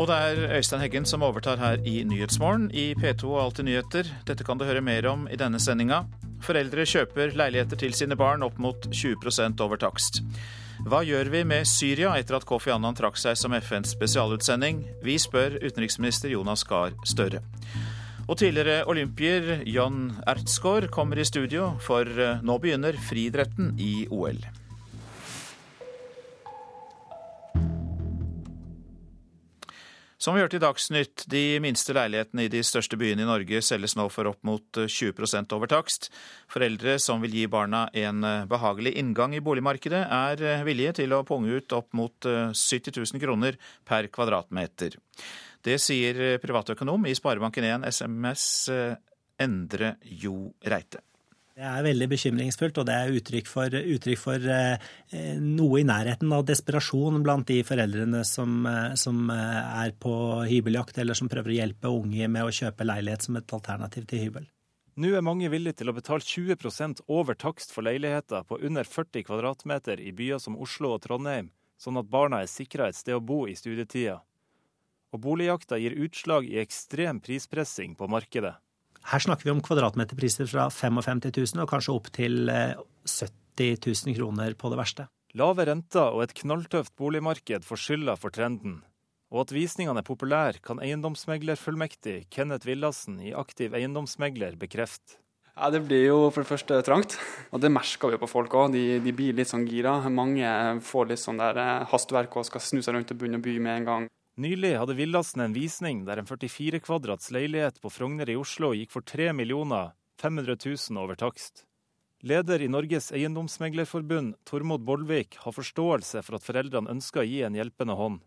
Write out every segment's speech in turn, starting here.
Og det er Øystein Heggen som overtar her i Nyhetsmorgen i P2 og Alltid nyheter. Dette kan du høre mer om i denne sendinga. Foreldre kjøper leiligheter til sine barn opp mot 20 over takst. Hva gjør vi med Syria etter at Kofi Annan trakk seg som FNs spesialutsending? Vi spør utenriksminister Jonas Gahr Støre. Og tidligere olympier John Ertsgaard kommer i studio, for eh, nå begynner friidretten i OL. Som vi hørte i Dagsnytt, de minste leilighetene i de største byene i Norge selges nå for opp mot 20 over takst. Foreldre som vil gi barna en behagelig inngang i boligmarkedet, er villige til å punge ut opp mot 70 000 kroner per kvadratmeter. Det sier privatøkonom i Sparebanken1 SMS Endre Jo Reite. Det er veldig bekymringsfullt, og det er uttrykk for, uttrykk for eh, noe i nærheten av desperasjon blant de foreldrene som, eh, som, eh, er på hybeljakt, eller som prøver å hjelpe unge med å kjøpe leilighet som et alternativ til hybel. Nå er mange villige til å betale 20 over takst for leiligheter på under 40 kvadratmeter i byer som Oslo og Trondheim, sånn at barna er sikra et sted å bo i studietida. Og boligjakta gir utslag i ekstrem prispressing på markedet. Her snakker vi om kvadratmeterpriser fra 55 000 og kanskje opp til 70 eh, 000 kroner på det verste. Lave renter og et knalltøft boligmarked får skylda for trenden. Og at visningene er populære, kan eiendomsmeglerfullmektig Kenneth Villassen i Aktiv eiendomsmegler bekrefte. Ja, Det blir jo for det første trangt, og det merker vi på folk òg. De, de, blir litt sånn gira. Mange får litt sånn der eh, hastverk og skal snu seg rundt og begynne å by med en gang. Nylig hadde Villassen en visning der en 44 kvadrats leilighet på Frogner i Oslo gikk for 3 millioner 500 000 over takst. Leder i Norges eiendomsmeglerforbund, Tormod Bollvik, har forståelse for at foreldrene ønsker å gi en hjelpende hånd.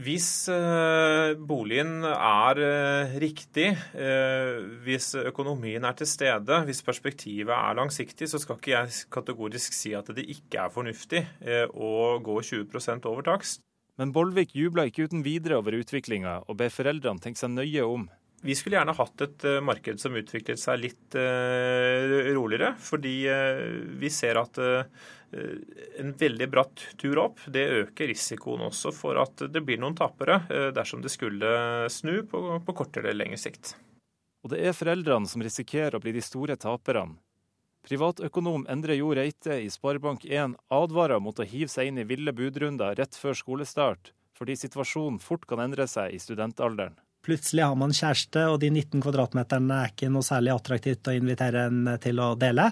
Hvis eh, boligen er eh, riktig, eh, hvis økonomien er til stede, hvis perspektivet er langsiktig, så skal ikke jeg kategorisk si at det ikke er fornuftig å gå 20 over takst. Men Bolvik jubla ikke uten videre over utviklinga, og ber foreldrene tenke seg nøye om. Vi skulle gjerne hatt et eh, marked som utviklet seg litt uh, roligere, fordi uh, vi ser at en veldig bratt tur opp det øker risikoen også for at det blir noen tapere dersom det skulle snu på, på kortere eller lengre sikt. Og det er foreldrene som risikerer å bli de store taperne. Privatøkonom Endre Jo Reite i Sparebank1 advarer mot å hive seg inn i ville budrunder rett før skolestart, fordi situasjonen fort kan endre seg i studentalderen. Plutselig har man kjæreste, og de 19 kvadratmeterne er ikke noe særlig attraktivt å invitere en til å dele.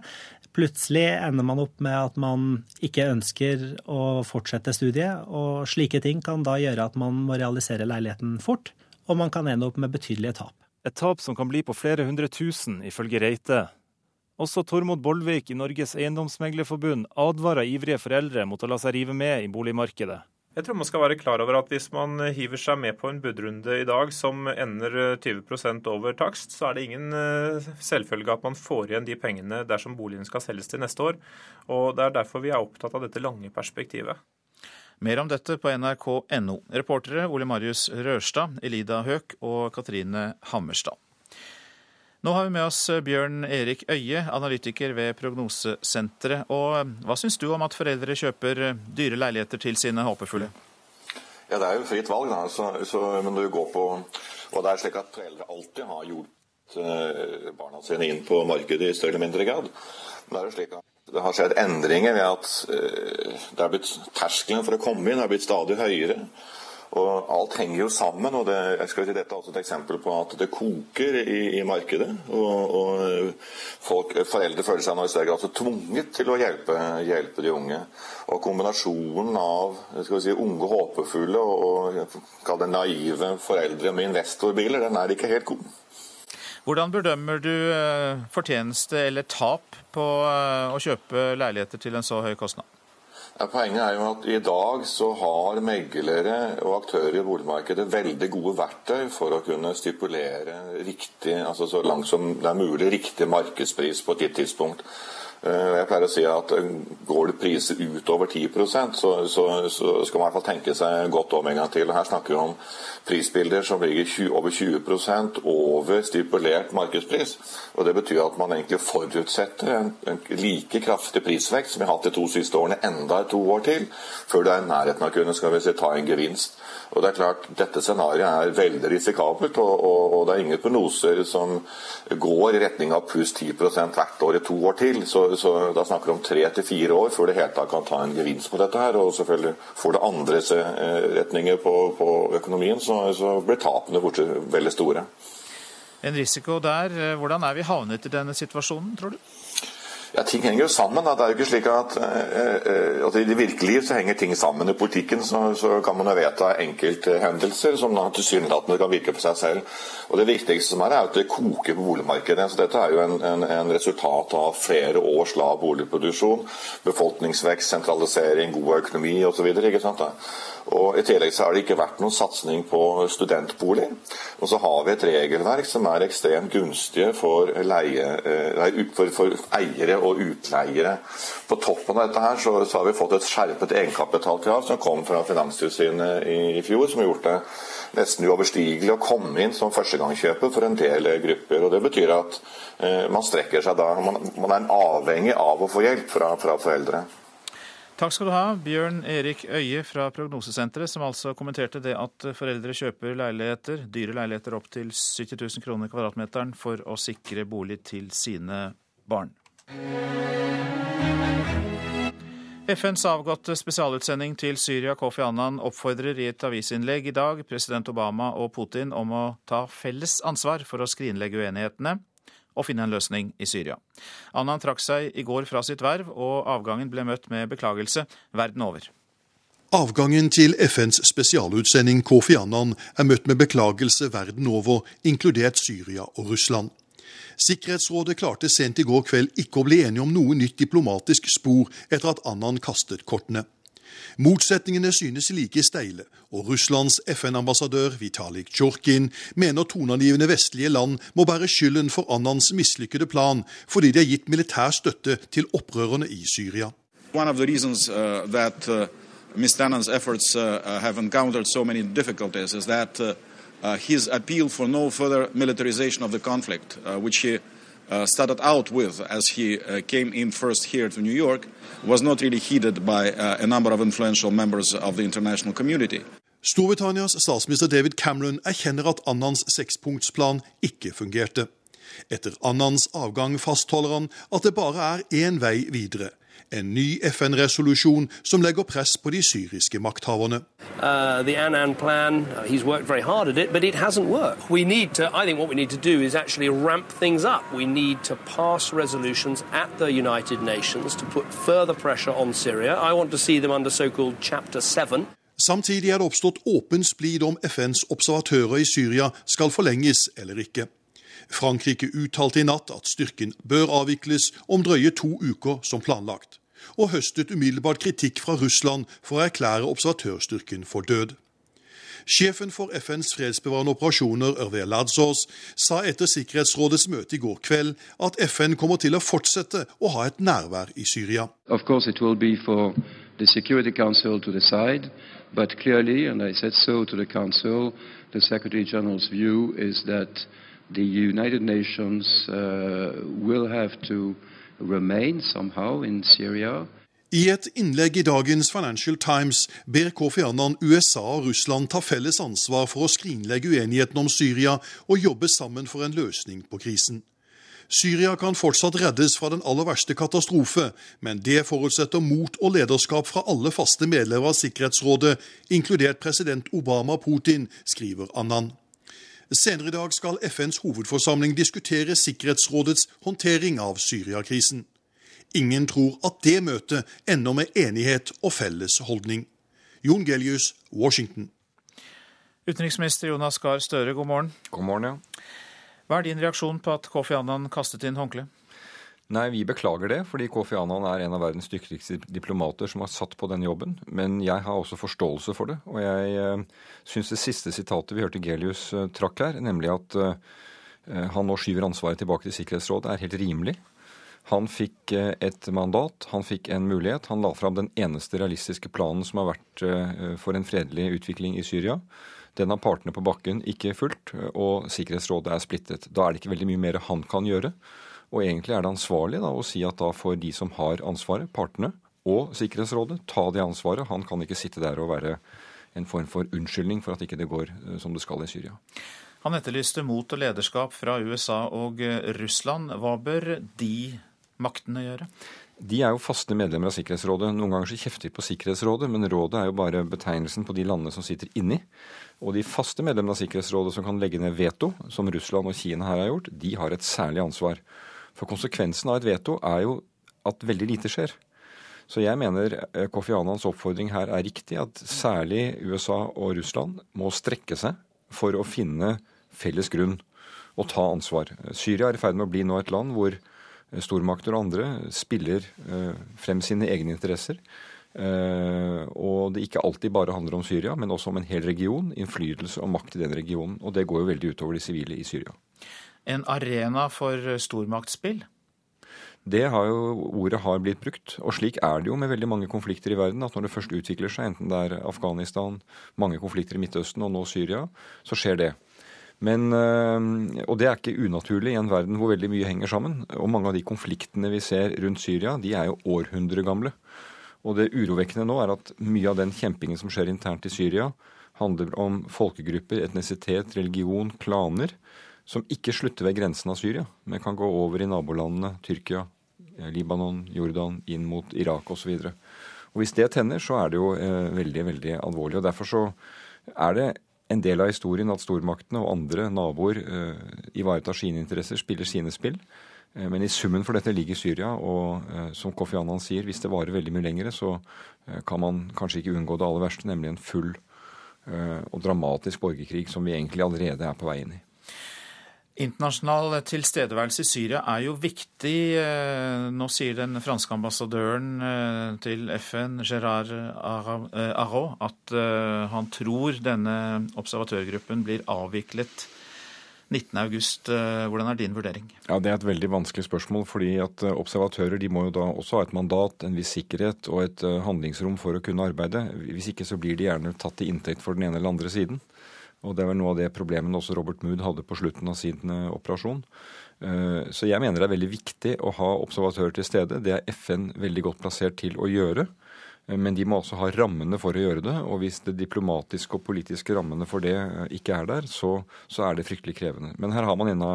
Plutselig ender man opp med at man ikke ønsker å fortsette studiet, og slike ting kan da gjøre at man må realisere leiligheten fort, og man kan ende opp med betydelige tap. Et tap som kan bli på flere hundre tusen, ifølge Reite. Også Tormod Bollvik i Norges eiendomsmeglerforbund advarer ivrige foreldre mot å la seg rive med i boligmarkedet. Jeg tror man skal være klar over at hvis man hiver seg med på en budrunde i dag som ender 20% over takst, så er det ingen eh, selvfølge at man får igjen de pengene dersom boligen skal selges til neste år. Og Det er derfor vi er opptatt av dette lange perspektivet. Mer om dette på nrk.no. Reportere Ole Marius Rørstad, Elida Høek og Katrine Hammerstad. Nå har vi med oss eh, Bjørn Erik Øie, analytiker ved Prognosesenteret. Og eh, hva syns du om at foreldre kjøper eh, dyre leiligheter til sine håpefulle? Ja, Det er jo fritt valg, da. Så, så, men du går på Og det er slik at foreldre alltid har hjulpet barna sine inn på markedet i større eller mindre grad. Men det er jo slik at det har skjedd endringer ved at det er blitt terskelen for å komme inn er blitt stadig høyere. Og Alt henger jo sammen. og det, jeg skal si Dette er også et eksempel på at det koker i, i markedet. og, og folk, Foreldre føler seg nå i større grad tvunget til å hjelpe, hjelpe, de unge. Og Kombinasjonen av si, unge håpefulle og, og naive foreldre med investorbiler, den er ikke helt god. Hvordan bedømmer du eh, fortjeneste eller tap på eh, å kjøpe leiligheter til en så høy kostnad? Poenget er jo at i dag så har meglere og aktører i boligmarkedet veldig gode verktøy for å kunne stipulere riktig, altså så langt som det er mulig, riktig markedspris på et gitt tidspunkt. Eh, jeg pleier å si at eh, Går det priser utover 10 så, så, så skal man i hvert fall tenke seg godt om en gang til. Her snakker vi om prisbilder som ligger 20, over 20% over stipulert markedspris. Og Det betyr at man egentlig forutsetter en, en like kraftig prisvekst som vi har hatt de to siste årene, enda to år til, før det er i nærheten av å kunne skal vi si, ta en gevinst. Og det er klart, Dette scenarioet er veldig risikabelt, og, og, og, det er ingen prognoser som går i retning av pluss 10% hvert år i to år til. Så, så da snakker vi om tre til fire år før det hele tatt kan ta en gevinst på dette. her, Og selvfølgelig får det andre eh, retninger på, på økonomien, så, så blir tapene fortsatt veldig store. En risiko der. Hvordan er vi havnet i denne situasjonen, tror du? Ja, Ting henger jo sammen. Da. Det er jo ikke slik at, eh, at I det virkelige liv så henger ting sammen. I politikken så, så kan man jo vedta enkelthendelser som tilsynelatende kan virke for seg selv. Og Det viktigste som er, er at det koker på boligmarkedet. Så Dette er jo en, en, en resultat av flere års lav boligproduksjon. Befolkningsvekst, sentralisering, god økonomi osv. Og I tillegg så har det ikke vært noen satsing på studentbolig. Og så har vi et regelverk som er ekstremt gunstige for, leie, eh, for, for eiere og utleiere. På toppen av dette her så, så, har vi fått et skjerpet egenkapitalkrav som kom fra Finanstilsynet i, i fjor, som har gjort det nesten uoverstigelig å komme inn som førstegangskjøper for en del grupper. og Det betyr at eh, man strekker seg da, man, man, er avhengig av å få hjelp fra, fra foreldre. Takk skal du ha, Bjørn Erik Øie fra Prognosesenteret, som altså kommenterte det at foreldre kjøper leiligheter, dyre leiligheter opp til 70 000 kroner kvadratmeteren for å sikre bolig til sine barn. FNs avgåtte spesialutsending til Syria, Kofi Annan, oppfordrer i et avisinnlegg i dag president Obama og Putin om å ta felles ansvar for å skrinlegge uenighetene og finne en løsning i Syria. Annan trakk seg i går fra sitt verv, og avgangen ble møtt med beklagelse verden over. Avgangen til FNs spesialutsending Kofi Annan er møtt med beklagelse verden over, inkludert Syria og Russland. Sikkerhetsrådet klarte sent i går kveld ikke å bli enige om noe nytt diplomatisk spor etter at Annan kastet kortene. Motsetningene synes like steile, og Russlands FN-ambassadør Vitalik Tsjorkin mener toneangivende vestlige land må bære skylden for Annans mislykkede plan, fordi de har gitt militær støtte til opprørerne i Syria. One of the reasons uh, that uh, Mr. Annan's efforts uh, uh, have encountered so many difficulties is that uh, uh, his appeal for no further militarization of the conflict, uh, which he uh, started out with as he uh, came in first here to New York, was not really heeded by uh, a number of influential members of the international community. Storbritannias statsminister David Cameron erkjenner at Annans sekspunktsplan ikke fungerte. Etter Annans avgang fastholder han at det bare er én vei videre en ny FN-resolusjon som legger press på de syriske makthaverne. Uh, Annan plan, uh, he's worked very hard at it, but it hasn't worked. We need to, I think what we need to do is actually ramp things up. We need to pass resolutions at the United Nations to put further pressure on Syria. I want to see them under so-called Chapter 7. Samtidig er det oppstått åpen splid om FNs observatører i Syria skal forlenges eller ikke. Frankrike uttalte i natt at styrken bør avvikles om drøye to uker som planlagt, og høstet umiddelbart kritikk fra Russland for å erklære observatørstyrken for død. Sjefen for FNs fredsbevarende operasjoner, Ørve Ladzos, sa etter Sikkerhetsrådets møte i går kveld at FN kommer til å fortsette å ha et nærvær i Syria. The Security Council to decide, but clearly, and I said so to the Council, the Secretary General's view is that the United Nations uh, will have to remain somehow in Syria. I et innlegg i dagens Financial Times ber Kofi Annan USA og Russland ta felles ansvar for å skrinlegge uenigheten om Syria og jobbe sammen for en løsning på krisen. Syria kan fortsatt reddes fra den aller verste katastrofe, men det forutsetter mot og lederskap fra alle faste medlemmer av Sikkerhetsrådet, inkludert president Obama Putin, skriver Annan. Senere i dag skal FNs hovedforsamling diskutere Sikkerhetsrådets håndtering av Syriakrisen. Ingen tror at det møtet ender med enighet og felles holdning. Jon Gelius, Washington. Utenriksminister Jonas Gahr Støre, god morgen. God morgen, ja. Hva er din reaksjon på at Kofi Annan kastet inn håndkleet? Nei, vi beklager det, fordi Kofi Annan er en av verdens dyktigste diplomater som har satt på den jobben. Men jeg har også forståelse for det. Og jeg uh, syns det siste sitatet vi hørte Gelius uh, trakk her, nemlig at uh, han nå skyver ansvaret tilbake til Sikkerhetsrådet, er helt rimelig. Han fikk eh, et mandat, han fikk en mulighet. Han la fram den eneste realistiske planen som har vært eh, for en fredelig utvikling i Syria. Den har partene på bakken ikke fulgt, og Sikkerhetsrådet er splittet. Da er det ikke veldig mye mer han kan gjøre. Og egentlig er det ansvarlig da, å si at da får de som har ansvaret, partene og Sikkerhetsrådet, ta det ansvaret. Han kan ikke sitte der og være en form for unnskyldning for at ikke det går eh, som det skal i Syria. Han etterlyste mot og lederskap fra USA og Russland. Hva bør de maktene gjøre? De er jo faste medlemmer av Sikkerhetsrådet. Noen ganger så kjefter vi på Sikkerhetsrådet, men rådet er jo bare betegnelsen på de landene som sitter inni. Og de faste medlemmene av Sikkerhetsrådet som kan legge ned veto, som Russland og Kina her har gjort, de har et særlig ansvar. For konsekvensen av et veto er jo at veldig lite skjer. Så jeg mener eh, Kofi Annans oppfordring her er riktig, at særlig USA og Russland må strekke seg for å finne felles grunn og ta ansvar. Syria er i ferd med å bli nå et land hvor Eh, stormakter og andre spiller eh, frem sine egne interesser. Og det ikke alltid bare handler om Syria, men også om en hel region, innflytelse og makt i den regionen. Og det går jo veldig utover de sivile i Syria. En arena for stormaktsspill? Det har jo, Ordet har blitt brukt. Og slik er det jo med veldig mange konflikter i verden. At når det først utvikler seg, enten det er Afghanistan, mange konflikter i Midtøsten og nå Syria, så skjer det. Men, eh, og det er ikke unaturlig i en verden hvor veldig mye henger sammen. Og mange av de konfliktene vi ser rundt Syria, de er jo århundre gamle. Og det urovekkende nå er at mye av den kjempingen som skjer internt i Syria, handler om folkegrupper, etnisitet, religion, klaner, som ikke slutter ved grensen av Syria, men kan gå over i nabolandene Tyrkia, eh, Libanon, Jordan, inn mot Irak osv. Hvis det tenner, så er det jo eh, veldig, veldig alvorlig. og Derfor så er det en del av historien at stormaktene og andre naboer eh, ivaretar sine interesser, spiller sine spill. Eh, men i summen for dette ligger Syria, og uh, som Kofi Annan sier, hvis det varer veldig mye lengre, så kan man kanskje ikke unngå det aller verste, nemlig en full og dramatisk borgerkrig som vi egentlig allerede er på vei inn i. Internasjonal tilstedeværelse i Syria er jo viktig. Eh, nå sier den franske ambassadøren eh, til FN, Gerard Arrault, at eh, han tror denne observatørgruppen blir avviklet 19.8. Hvordan er din vurdering? Ja, Det er et veldig vanskelig spørsmål. fordi at Observatører de må jo da også ha et mandat, en viss sikkerhet og et handlingsrom for å kunne arbeide. Hvis ikke så blir de gjerne tatt til inntekt for den ene eller andre siden. Og det er vel noe av det problemet også Robert Mood hadde på slutten av sin eh, operasjon. Eh, så jeg mener det er veldig viktig å ha observatører til stede. Det er FN veldig godt plassert til å gjøre. Eh, men de må også ha rammene for å gjøre det. Og hvis det diplomatiske og politiske rammene for det ikke er der, så, så er det fryktelig krevende. Men her har man ennå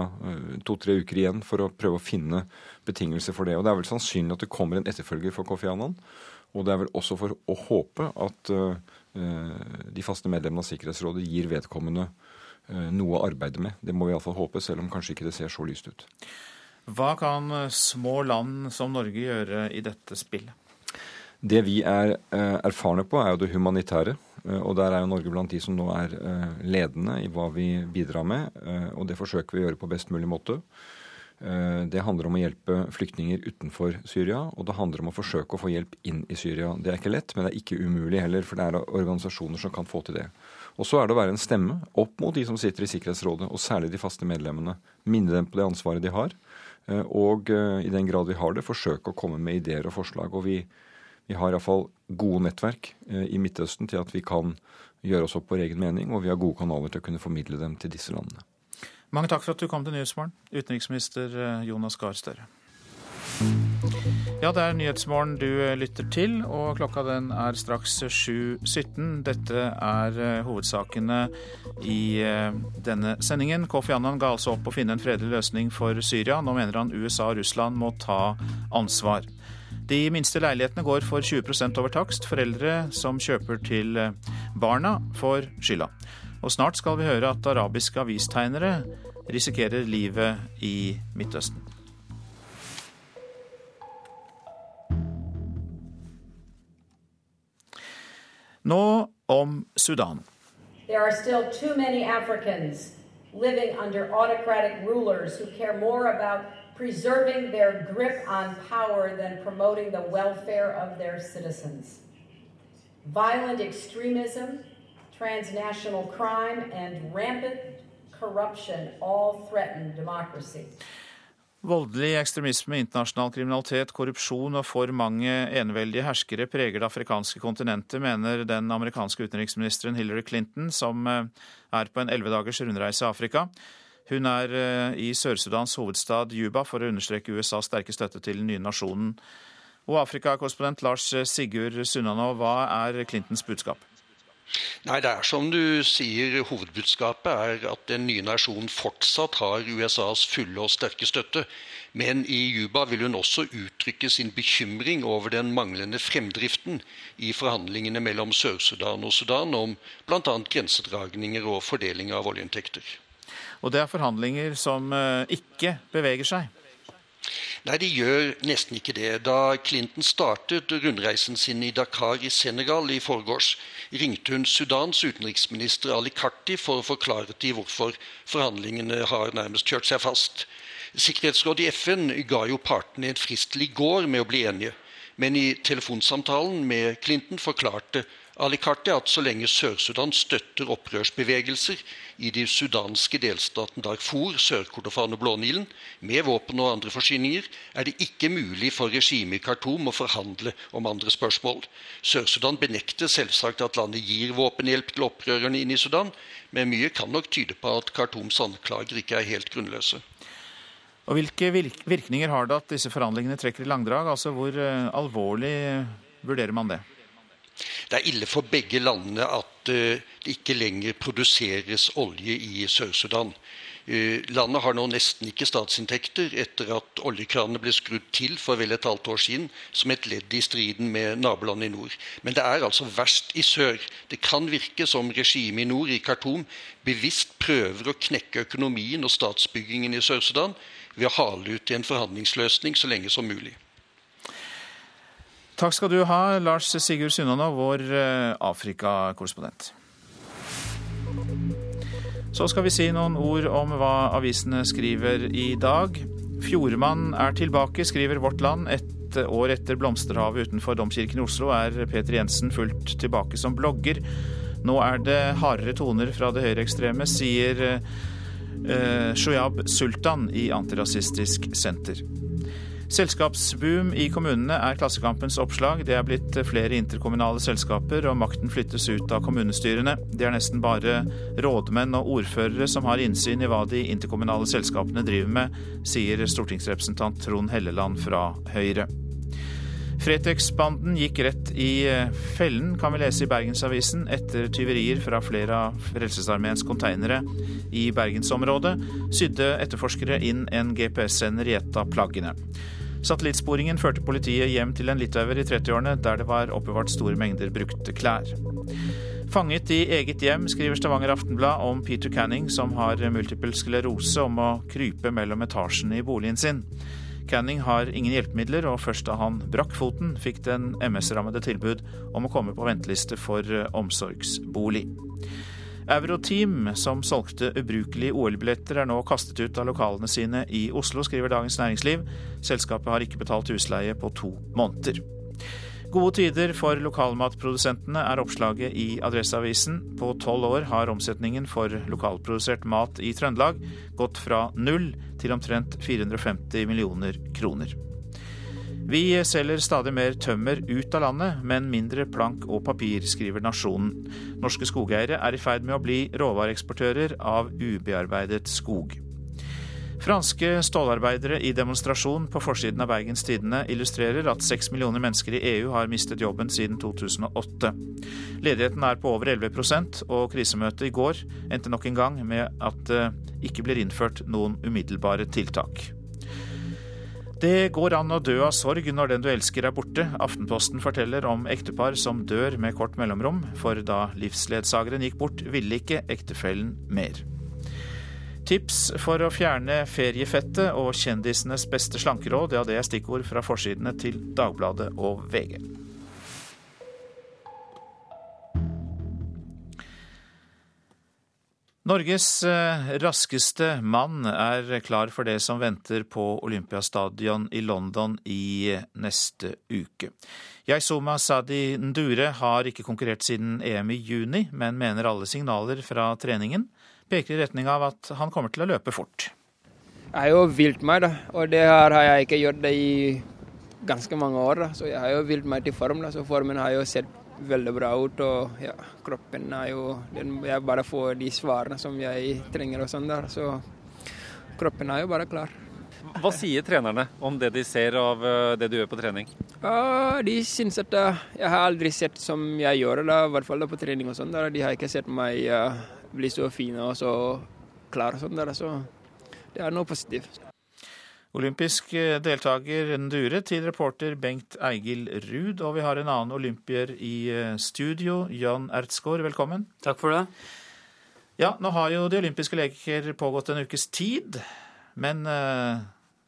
to-tre uker igjen for å prøve å finne betingelser for det. Og det er vel sannsynlig at det kommer en etterfølger for Kofi Annan. Og det er vel også for å håpe at de faste medlemmene av Sikkerhetsrådet gir vedkommende eh, noe å arbeide med. Det må vi iallfall håpe, selv om kanskje ikke det ser så lyst ut. Hva kan eh, små land som Norge gjøre i dette spillet? Det vi er erfarne på, er jo det humanitære. Og der er jo Norge blant de som nå er ledende i hva vi bidrar med. Og det forsøker vi å gjøre på best mulig måte. Eh, det handler om å hjelpe flyktninger utenfor Syria, og det handler om å forsøke å få hjelp inn i Syria. Det er ikke lett, men det er ikke umulig heller, for det er organisasjoner som kan få til det. Og så er det å være en stemme opp mot de som sitter i Sikkerhetsrådet, og særlig de faste medlemmene. Minne dem på det ansvaret de har, eh, og eh, i den grad vi har det, forsøke å komme med ideer og forslag. Og vi, vi har iallfall gode nettverk i Midtøsten til at vi kan gjøre oss opp vår egen mening, og vi har gode kanaler til å kunne formidle dem til disse landene. Mange takk for at du kom til Nyhetsmorgen, utenriksminister eh, Jonas Gahr Støre. Ja, det er Nyhetsmorgen du eh, lytter til, og klokka den er straks 7.17. Dette er eh, hovedsakene i denne sendingen. Kofi Annan ga altså opp å finne en fredelig løsning for Syria. Nå mener han USA og Russland må ta ansvar. De minste leilighetene går for 20 over takst. Foreldre som kjøper til barna, får skylda. Og snart skal vi høre at arabiske avistegnere risikerer livet i Midtøsten. Nå om Sudan. There are still too many Africans living under autocratic rulers who care more about preserving their grip on power than promoting the welfare of their citizens. Violent extremism transnational crime, and rampant corruption all threaten democracy. Voldelig ekstremisme, internasjonal kriminalitet, korrupsjon og for mange eneveldige herskere preger det afrikanske kontinentet, mener den amerikanske utenriksministeren Hillary Clinton, som eh, er på en elleve dagers rundreise i Afrika. Hun er eh, i Sør-Sudans hovedstad Juba for å understreke USAs sterke støtte til den nye nasjonen. Og Afrikakorrespondent Lars Sigurd Sunnanå, hva er Clintons budskap? Nei, det er som du sier, hovedbudskapet er at den nye nasjonen fortsatt har USAs fulle og sterke støtte. Men i Juba vil hun også uttrykke sin bekymring over den manglende fremdriften i forhandlingene mellom Sør-Sudan og Sudan om bl.a. grensedragninger og fordeling av oljeinntekter. Og det er forhandlinger som eh, ikke beveger seg? Nei, de gjør nesten ikke det. Da Clinton startet rundreisen sin i Dakar i Senegal i forgårs, ringte hun Sudans utenriksminister Ali Karti for å forklare til hvorfor forhandlingene har nærmest kjørt seg fast. Sikkerhetsrådet i FN ga jo partene en frist til i går med å bli enige. Men i telefonsamtalen med Clinton forklarte Alicarte at så lenge Sør-Sudan støtter opprørsbevegelser i de sudanske delstaten Darfur, Sør-Kordofan og Blånilen med våpen og andre forsyninger, er det ikke mulig for regimet i Khartoum å forhandle om andre spørsmål. Sør-Sudan benekter selvsagt at landet gir våpenhjelp til opprørerne inne i Sudan, men mye kan nok tyde på at Khartoums anklager ikke er helt grunnløse. Og Hvilke virkninger har det at disse forhandlingene trekker i langdrag? Altså Hvor eh, alvorlig vurderer man det? Det er ille for begge landene at eh, det ikke lenger produseres olje i Sør-Sudan. Eh, landet har nå nesten ikke statsinntekter etter at oljekranene ble skrudd til for vel et halvt år siden som et ledd i striden med nabolandet i nord. Men det er altså verst i sør. Det kan virke som regimet i nord, i Khartoum, bevisst prøver å knekke økonomien og statsbyggingen i Sør-Sudan ved å hale ut en forhandlingsløsning så lenge som mulig. Takk skal du ha, Lars Sigurd Sunnanå, vår Afrika-korrespondent. Så skal vi si noen ord om hva avisene skriver i dag. Fjordmann er tilbake, skriver Vårt Land. Et år etter blomsterhavet utenfor Domkirken i Oslo er Peter Jensen fullt tilbake som blogger. Nå er det hardere toner fra det høyreekstreme, sier eh, Shoyab Sultan i Antirasistisk Senter. Selskapsboom i kommunene er Klassekampens oppslag. Det er blitt flere interkommunale selskaper, og makten flyttes ut av kommunestyrene. Det er nesten bare rådmenn og ordførere som har innsyn i hva de interkommunale selskapene driver med, sier stortingsrepresentant Trond Helleland fra Høyre. Fretex-banden gikk rett i fellen, kan vi lese i Bergensavisen, etter tyverier fra flere av Frelsesarmeens konteinere i bergensområdet, sydde etterforskere inn en GPS-sender i et av plaggene. Satellittsporingen førte politiet hjem til en litauer i 30-årene, der det var oppbevart store mengder brukte klær. Fanget i eget hjem, skriver Stavanger Aftenblad om Peter Canning, som har multiple sklerose, om å krype mellom etasjene i boligen sin. Canning har ingen hjelpemidler, og først da han brakk foten, fikk den MS-rammede tilbud om å komme på venteliste for omsorgsbolig. Euroteam, som solgte ubrukelige OL-billetter, er nå kastet ut av lokalene sine i Oslo, skriver Dagens Næringsliv. Selskapet har ikke betalt husleie på to måneder. Gode tider for lokalmatprodusentene er oppslaget i Adresseavisen. På tolv år har omsetningen for lokalprodusert mat i Trøndelag gått fra null til omtrent 450 millioner kroner. Vi selger stadig mer tømmer ut av landet, men mindre plank og papir, skriver Nasjonen. Norske skogeiere er i ferd med å bli råvareeksportører av ubearbeidet skog. Franske stålarbeidere i demonstrasjon på forsiden av Bergens Tidende illustrerer at seks millioner mennesker i EU har mistet jobben siden 2008. Ledigheten er på over 11 og krisemøtet i går endte nok en gang med at det ikke blir innført noen umiddelbare tiltak. Det går an å dø av sorg når den du elsker er borte. Aftenposten forteller om ektepar som dør med kort mellomrom, for da livsledsageren gikk bort, ville ikke ektefellen mer. Tips for å fjerne feriefettet og kjendisenes beste slankeråd, ja det er stikkord fra forsidene til Dagbladet og VG. Norges eh, raskeste mann er klar for det som venter på Olympiastadion i London i neste uke. Yaisuma Sadi Ndure har ikke konkurrert siden EM i juni, men mener alle signaler fra treningen peker i retning av at han kommer til å løpe fort. Jeg har jo vilt meg, da. Og det har jeg ikke gjort det i ganske mange år. Da. Så jeg har jo vilt meg til form. Da. Så formen har jeg jo sett veldig bra ut. Og ja, kroppen er jo den, Jeg bare får de svarene som jeg trenger og sånn der. Så kroppen er jo bare klar. Hva sier trenerne om det de ser av eh, det du gjør på trening? Uh, de syns at uh, jeg har aldri sett som jeg gjør det, i hvert fall på trening og sånn. De har ikke sett meg uh, bli så fin og så klar og sånn. Der, så det er noe positivt. Olympisk eh, deltaker Ndure til reporter Bengt Eigil Ruud. Og vi har en annen olympier i eh, studio, Jan Ertsgaard. Velkommen. Takk for det. Ja, nå har jo de olympiske leker pågått en ukes tid. Men eh,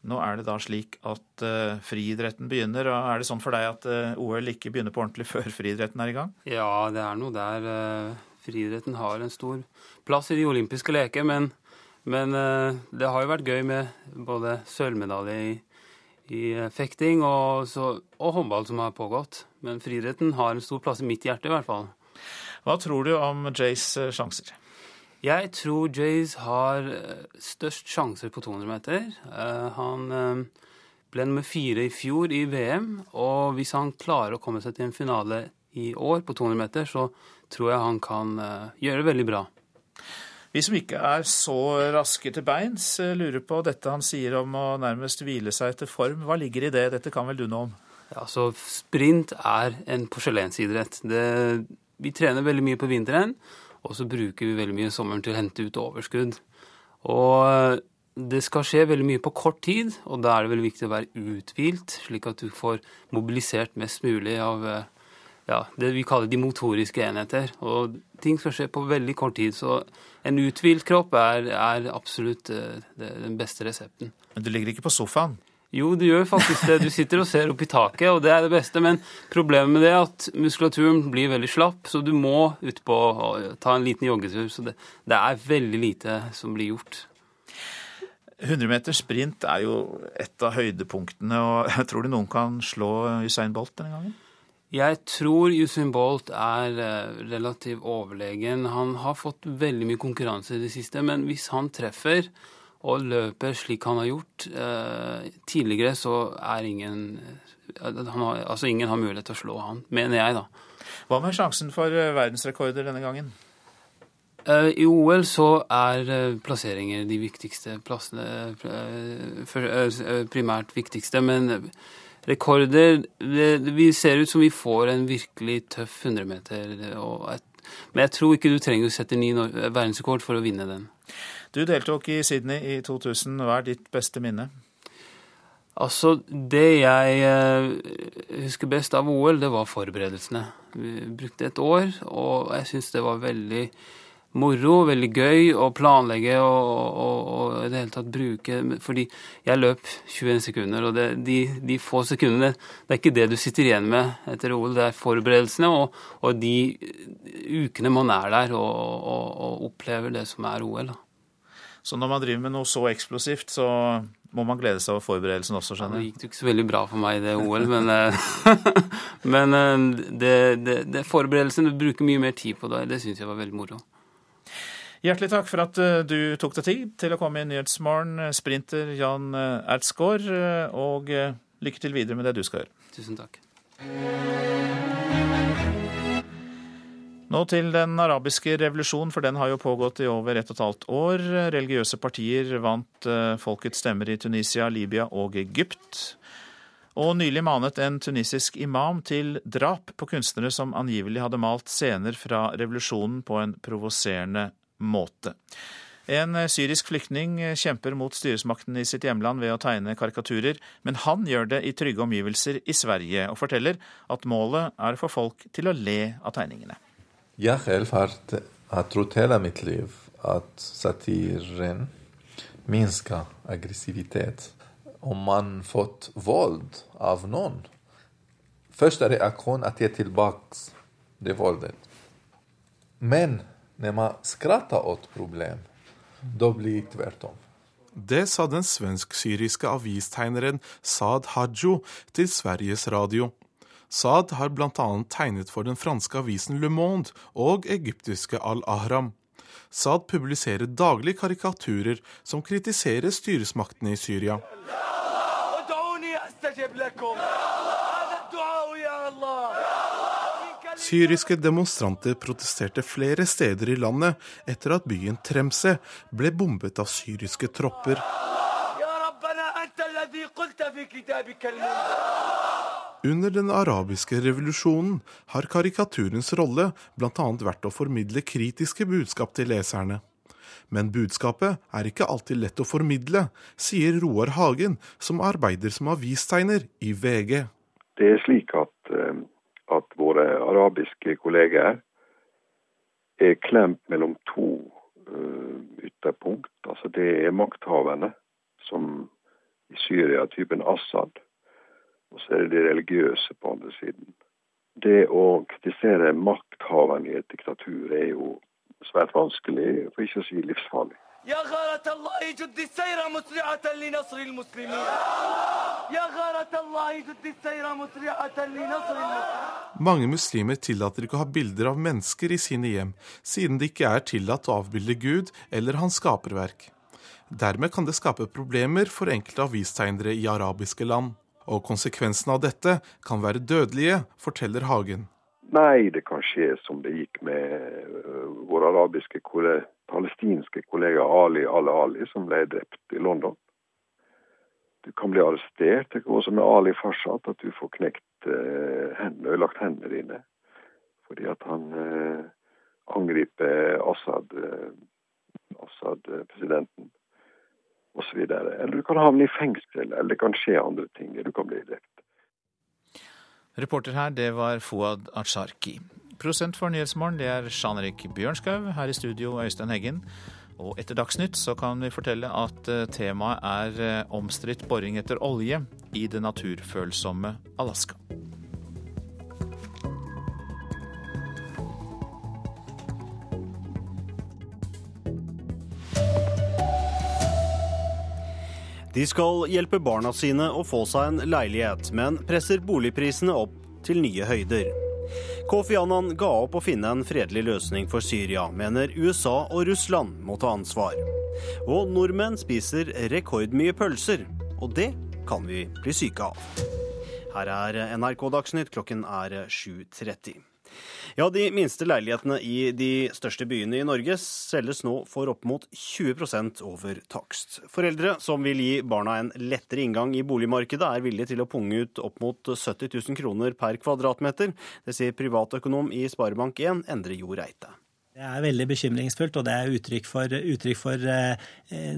nå er det da slik at eh, friidretten begynner. og Er det sånn for deg at eh, OL ikke begynner på ordentlig før friidretten er i gang? Ja, det er noe der. friidretten har en stor plass i de olympiske leker. men men uh, det har jo vært gøy med både sølvmedalje i, i uh, fekting og, så, og, håndball som har pågått. Men friidretten har en stor plass i mitt hjerte, i hvert fall. Hva tror du om Jays uh, sjanser? Jeg tror Jays har størst sjanser på 200 meter. han ble nummer fire i fjor i VM, og hvis han klarer å komme seg til en finale i år på 200 meter, så tror jeg han kan gjøre det veldig bra. Vi som ikke er så raske til beins, eh, lurer på dette han sier om å nærmest hvile seg etter form. Hva ligger i det? Dette kan vel du noe om? Ja, så Sprint er en porselensidrett. Det, vi trener veldig mye på vinteren, og så bruker vi veldig mye sommeren til å hente ut overskudd. Og eh, det skal skje veldig mye på kort tid, og da er det veldig viktig å være uthvilt, slik at du får mobilisert mest mulig av eh, ja, det vi kaller de motoriske enheter. Og ting skal skje på veldig kort tid. Så en uthvilt kropp er, er absolutt det, den beste resepten. Men du ligger ikke på sofaen? Jo, du gjør faktisk det. Du sitter og ser opp i taket, og det er det beste. Men problemet med det er at muskulaturen blir veldig slapp, så du må utpå og ta en liten joggetur. Så det, det er veldig lite som blir gjort. 100 meter sprint er jo et av høydepunktene. og jeg Tror du noen kan slå Usain Bolt denne gangen? Jeg tror Usain Bolt er eh, relativt overlegen. Han har fått veldig mye konkurranse i det siste, men hvis han treffer og løper slik han har gjort eh, tidligere, så er ingen eh, har, Altså ingen har mulighet til å slå han, mener jeg, da. Hva med sjansen for verdensrekorder denne gangen? I OL så er plasseringer de viktigste plassene, primært viktigste. Men rekorder Vi ser ut som vi får en virkelig tøff 100-meter. Men jeg tror ikke du trenger å sette ny verdensrekord for å vinne den. Du deltok i Sydney i 2000. Hva er ditt beste minne? Altså, Det jeg eh, husker best av OL, det var forberedelsene. Vi brukte et år, og jeg syns det var veldig moro, veldig gøy å planlegge og, og, og, i det hele tatt bruke Fordi jeg løp 21 sekunder, og det, de, de, få sekundene Det er ikke det du sitter igjen med etter OL, det er forberedelsene og, og de ukene man er der og, opplever det som er OL. Da. Så når man driver med noe så eksplosivt, så må man glede seg over forberedelsen også, skjønner jeg. Ja, det gikk jo ikke så veldig bra for meg i det OL, men, eh, men eh, det, det, det forberedelsen, du bruker mye mer tid på det, det syns jeg var veldig moro. Hjertelig takk for at eh, du tok deg tid til å komme i Nyhetsmorgen, eh, sprinter Jan eh, Ertsgaard, og lykke til videre med det du skal gjøre. Tusen takk. Nå til den arabiske revolusjonen, for den har jo pågått i over ett og et halvt år. Religiøse partier vant folkets stemmer i Tunisia, Libya og Egypt. Og nylig manet en tunisisk imam til drap på kunstnere som angivelig hadde malt scener fra revolusjonen på en provoserende måte. En syrisk flyktning kjemper mot styresmakten i sitt hjemland ved å tegne karikaturer, men han gjør det i trygge omgivelser i Sverige, og forteller at målet er å få folk til å le av tegningene. Jeg selv har, har trodd hele mitt liv at satiren minsker aggressivitet. Om man fått vold av noen Første reaksjon at jeg er tilbake det voldet. Men når man skratter åt problem, da blir det tvert om. Det sa den svensk-syriske avistegneren Saad Hajo til Sveriges Radio. Saad har bl.a. tegnet for den franske avisen Le Monde og egyptiske Al-Ahram. Saad publiserer daglig karikaturer som kritiserer styresmaktene i Syria. Syriske demonstranter protesterte flere steder i landet etter at byen Tremse ble bombet av syriske tropper. Under den arabiske revolusjonen har karikaturens rolle bl.a. vært å formidle kritiske budskap til leserne. Men budskapet er ikke alltid lett å formidle, sier Roar Hagen, som arbeider som avistegner i VG. Det er slik at, arabiske kolleger er klemt mellom to uh, ytterpunkt. Altså det er makthaverne, som i Syria, typen Assad. Og så er det de religiøse på andre siden. Det å kritisere makthaverne i et diktatur er jo svært vanskelig, for ikke å si livsfarlig. يا غارة الله جد السير مسرعة لنصر المسلمين يا غارة الله جد السير مسرعة لنصر المسلمين Mange muslimer tillater ikke å ha bilder av mennesker i sine hjem, siden det ikke er tillatt å avbilde Gud eller hans skaperverk. Dermed kan det skape problemer for enkelte avistegnere i arabiske land. Og konsekvensen av dette kan være dødelige, forteller Hagen. Nei, det kan skje som det gikk med øh, vår arabiske palestinske kollega Ali al-Ali, som ble drept i London. Du kan bli arrestert. Det kan også med Ali Farshad at du får knekt uh, hendene, ødelagt hendene dine. Fordi at han uh, angriper Assad, Assad-presidenten osv. Eller du kan havne i fengsel, eller det kan skje andre ting. Du kan bli drept. Reporter her, det var Fouad Acharki. Prosent for Nyhetsmorgen, det er Jean Erik Bjørnskaug. Her i studio, Øystein Heggen. Og etter Dagsnytt så kan vi fortelle at eh, temaet er eh, omstridt boring etter olje i det naturfølsomme Alaska. De skal hjelpe barna sine å få seg en leilighet, men presser boligprisene opp til nye høyder. Kofi Annan ga opp å finne en fredelig løsning for Syria, mener USA og Russland må ta ansvar. Og nordmenn spiser rekordmye pølser, og det kan vi bli syke av. Her er NRK Dagsnytt, klokken er 7.30. Ja, De minste leilighetene i de største byene i Norge selges nå for opp mot 20% over takst. Foreldre som vil gi barna en lettere inngang i boligmarkedet, er villige til å punge ut opp mot 70 000 kroner per kvadratmeter. Det sier privatøkonom i Sparebank1 Endre Jo Reite. Det er veldig bekymringsfullt, og det er uttrykk for, uttrykk for eh,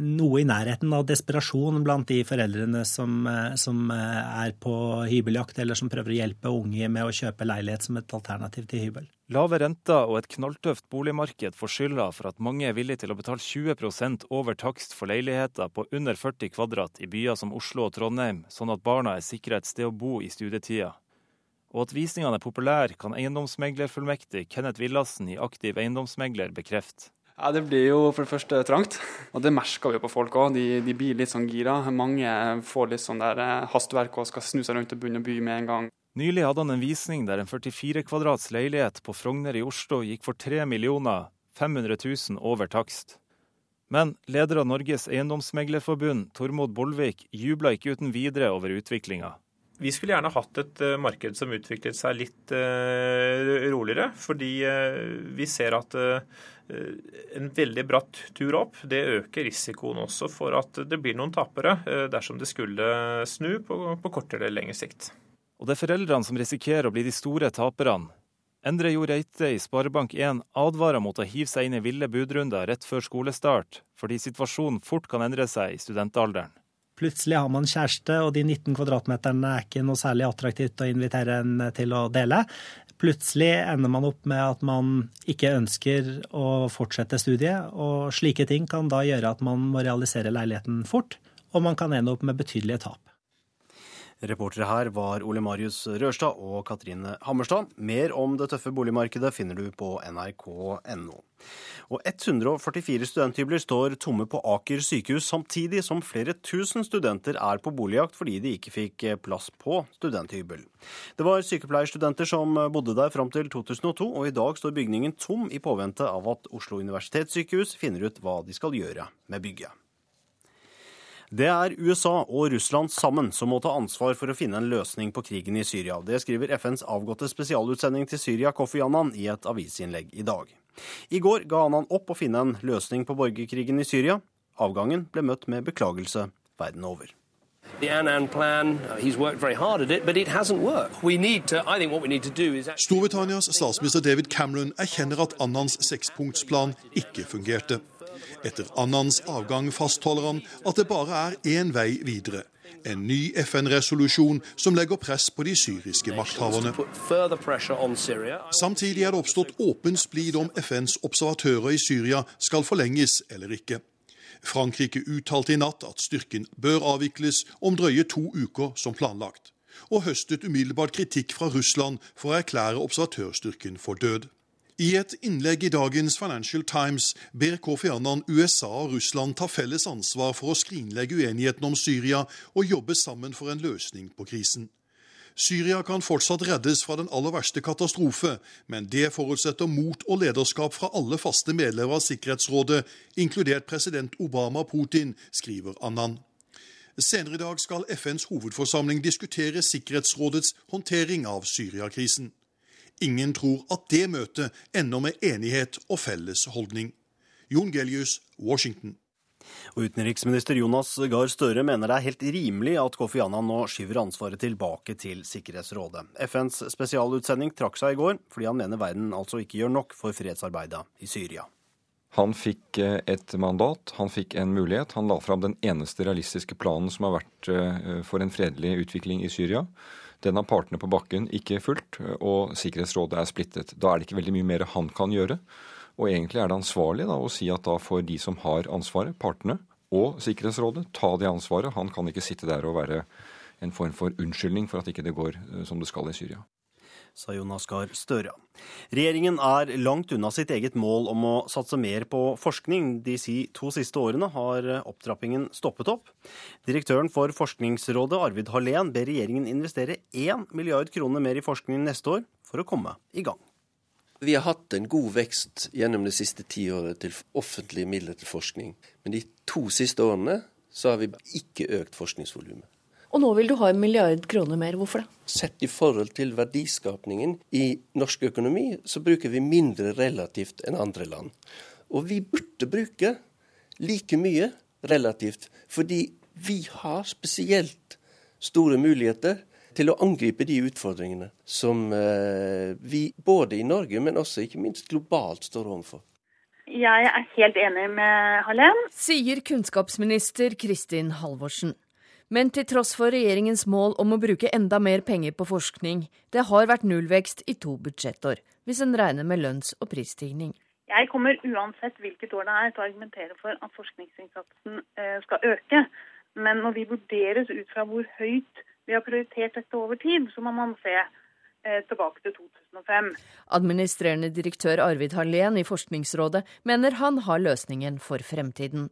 noe i nærheten av desperasjon blant de foreldrene som, eh, som, eh, er på hybeljakt, eller som prøver å hjelpe unge med å kjøpe leilighet som et alternativ til hybel. Lave renter og et knalltøft boligmarked får skylda for at mange er villige til å betale 20 over takst for leiligheter på under 40 kvadrat i byer som Oslo og Trondheim, sånn at barna er sikra et sted å bo i studietida. Og at visningene er populære, kan eiendomsmeglerfullmektig Kenneth Villassen i Aktiv eiendomsmegler bekrefte. Ja, Det blir jo for det første trangt, og det merker vi jo på folk òg. De, de, blir litt sånn gira. Mange får litt sånn der eh, hastverk og skal snu seg rundt og begynne å by med en gang. Nylig hadde han en visning der en 44 kvadrats leilighet på Frogner i Oslo gikk for 3 millioner 500 000 over takst. Men leder av Norges eiendomsmeglerforbund, Tormod Bolvik, jubla ikke uten videre over utviklinga. Vi skulle gjerne hatt et eh, marked som utviklet seg litt uh, roligere. Fordi uh, vi ser at en veldig bratt tur opp det øker risikoen også for at det blir noen tapere dersom det skulle snu på, på kortere eller lengre sikt. Og det er foreldrene som risikerer å bli de store taperne. Endre Jo Reite i Sparebank1 advarer mot å hive seg inn i ville budrunder rett før skolestart, fordi situasjonen fort kan endre seg i studentalderen. Plutselig har man kjæreste, og de 19 kvadratmeterne er ikke noe særlig attraktivt å invitere en til å dele. Plutselig ender man opp med at man ikke ønsker å fortsette studiet, og slike ting kan da gjøre at man må realisere leiligheten fort, og man kan ende opp med betydelige tap. Reportere her var Ole Marius Rørstad og Katrine Hammerstad. Mer om det tøffe boligmarkedet finner du på nrk.no. Og 144 studenthybler står tomme på Aker sykehus, samtidig som flere tusen studenter er på boligjakt fordi de ikke fikk plass på studenthybel. Det var sykepleierstudenter som bodde der fram til 2002, og i dag står bygningen tom i påvente av at Oslo universitetssykehus finner ut hva de skal gjøre med bygget. Det er USA og Russland sammen som må ta ansvar for å finne en løsning på krigen i Syria. Det skriver FNs avgåtte spesialutsending til Syria, Kofi Annan, i et avisinnlegg i dag. I går ga Annan opp å finne en løsning på borgerkrigen i Syria. Avgangen ble møtt med beklagelse verden over. Storbritannias statsminister David Cameron erkjenner at Annans sekspunktsplan ikke fungerte. Etter Annans avgang fastholder han at det bare er én vei videre. En ny FN-resolusjon som legger press på de syriske makthaverne. Samtidig er det oppstått åpen splid om FNs observatører i Syria skal forlenges eller ikke. Frankrike uttalte i natt at styrken bør avvikles om drøye to uker som planlagt, og høstet umiddelbart kritikk fra Russland for å erklære observatørstyrken for død. I et innlegg i dagens Financial Times ber Kofi Annan USA og Russland ta felles ansvar for å skrinlegge uenigheten om Syria og jobbe sammen for en løsning på krisen. Syria kan fortsatt reddes fra den aller verste katastrofe, men det forutsetter mot og lederskap fra alle faste medlemmer av Sikkerhetsrådet, inkludert president Obama Putin, skriver Annan. Senere i dag skal FNs hovedforsamling diskutere Sikkerhetsrådets håndtering av Syriakrisen. Ingen tror at det møtet ender med enighet og felles holdning. Jon Gelius, Washington. Og Utenriksminister Jonas Gahr Støre mener det er helt rimelig at Kofi Annan nå skyver ansvaret tilbake til Sikkerhetsrådet. FNs spesialutsending trakk seg i går, fordi han mener verden altså ikke gjør nok for fredsarbeidet i Syria. Han fikk eh, et mandat, han fikk en mulighet. Han la fram den eneste realistiske planen som har vært eh, for en fredelig utvikling i Syria. Den har partene på bakken ikke fulgt, og Sikkerhetsrådet er splittet. Da er det ikke veldig mye mer han kan gjøre. Og egentlig er det ansvarlig da, å si at da får de som har ansvaret, partene og Sikkerhetsrådet, ta det ansvaret. Han kan ikke sitte der og være en form for unnskyldning for at ikke det går eh, som det skal i Syria sa Jonas Gahr Støre. Regjeringen er langt unna sitt eget mål om å satse mer på forskning. De to siste årene har opptrappingen stoppet opp. Direktøren for Forskningsrådet, Arvid Hallén, ber regjeringen investere 1 milliard kroner mer i forskning neste år for å komme i gang. Vi har hatt en god vekst gjennom det siste tiåret til offentlige midler til forskning. Men de to siste årene så har vi ikke økt forskningsvolumet. Og nå vil du ha en milliard kroner mer. Hvorfor det? Sett i forhold til verdiskapningen i norsk økonomi, så bruker vi mindre relativt enn andre land. Og vi burde bruke like mye relativt, fordi vi har spesielt store muligheter til å angripe de utfordringene som eh, vi både i Norge, men også ikke minst globalt står overfor. Jeg er helt enig med Hallem. Sier kunnskapsminister Kristin Halvorsen. Men til tross for regjeringens mål om å bruke enda mer penger på forskning, det har vært nullvekst i to budsjettår, hvis en regner med lønns- og prisstigning. Jeg kommer uansett hvilket år det er til å argumentere for at forskningsinnsatsen eh, skal øke. Men når vi vurderes ut fra hvor høyt vi har prioritert dette over tid, så må man se eh, tilbake til 2005. Administrerende direktør Arvid Hallén i Forskningsrådet mener han har løsningen for fremtiden.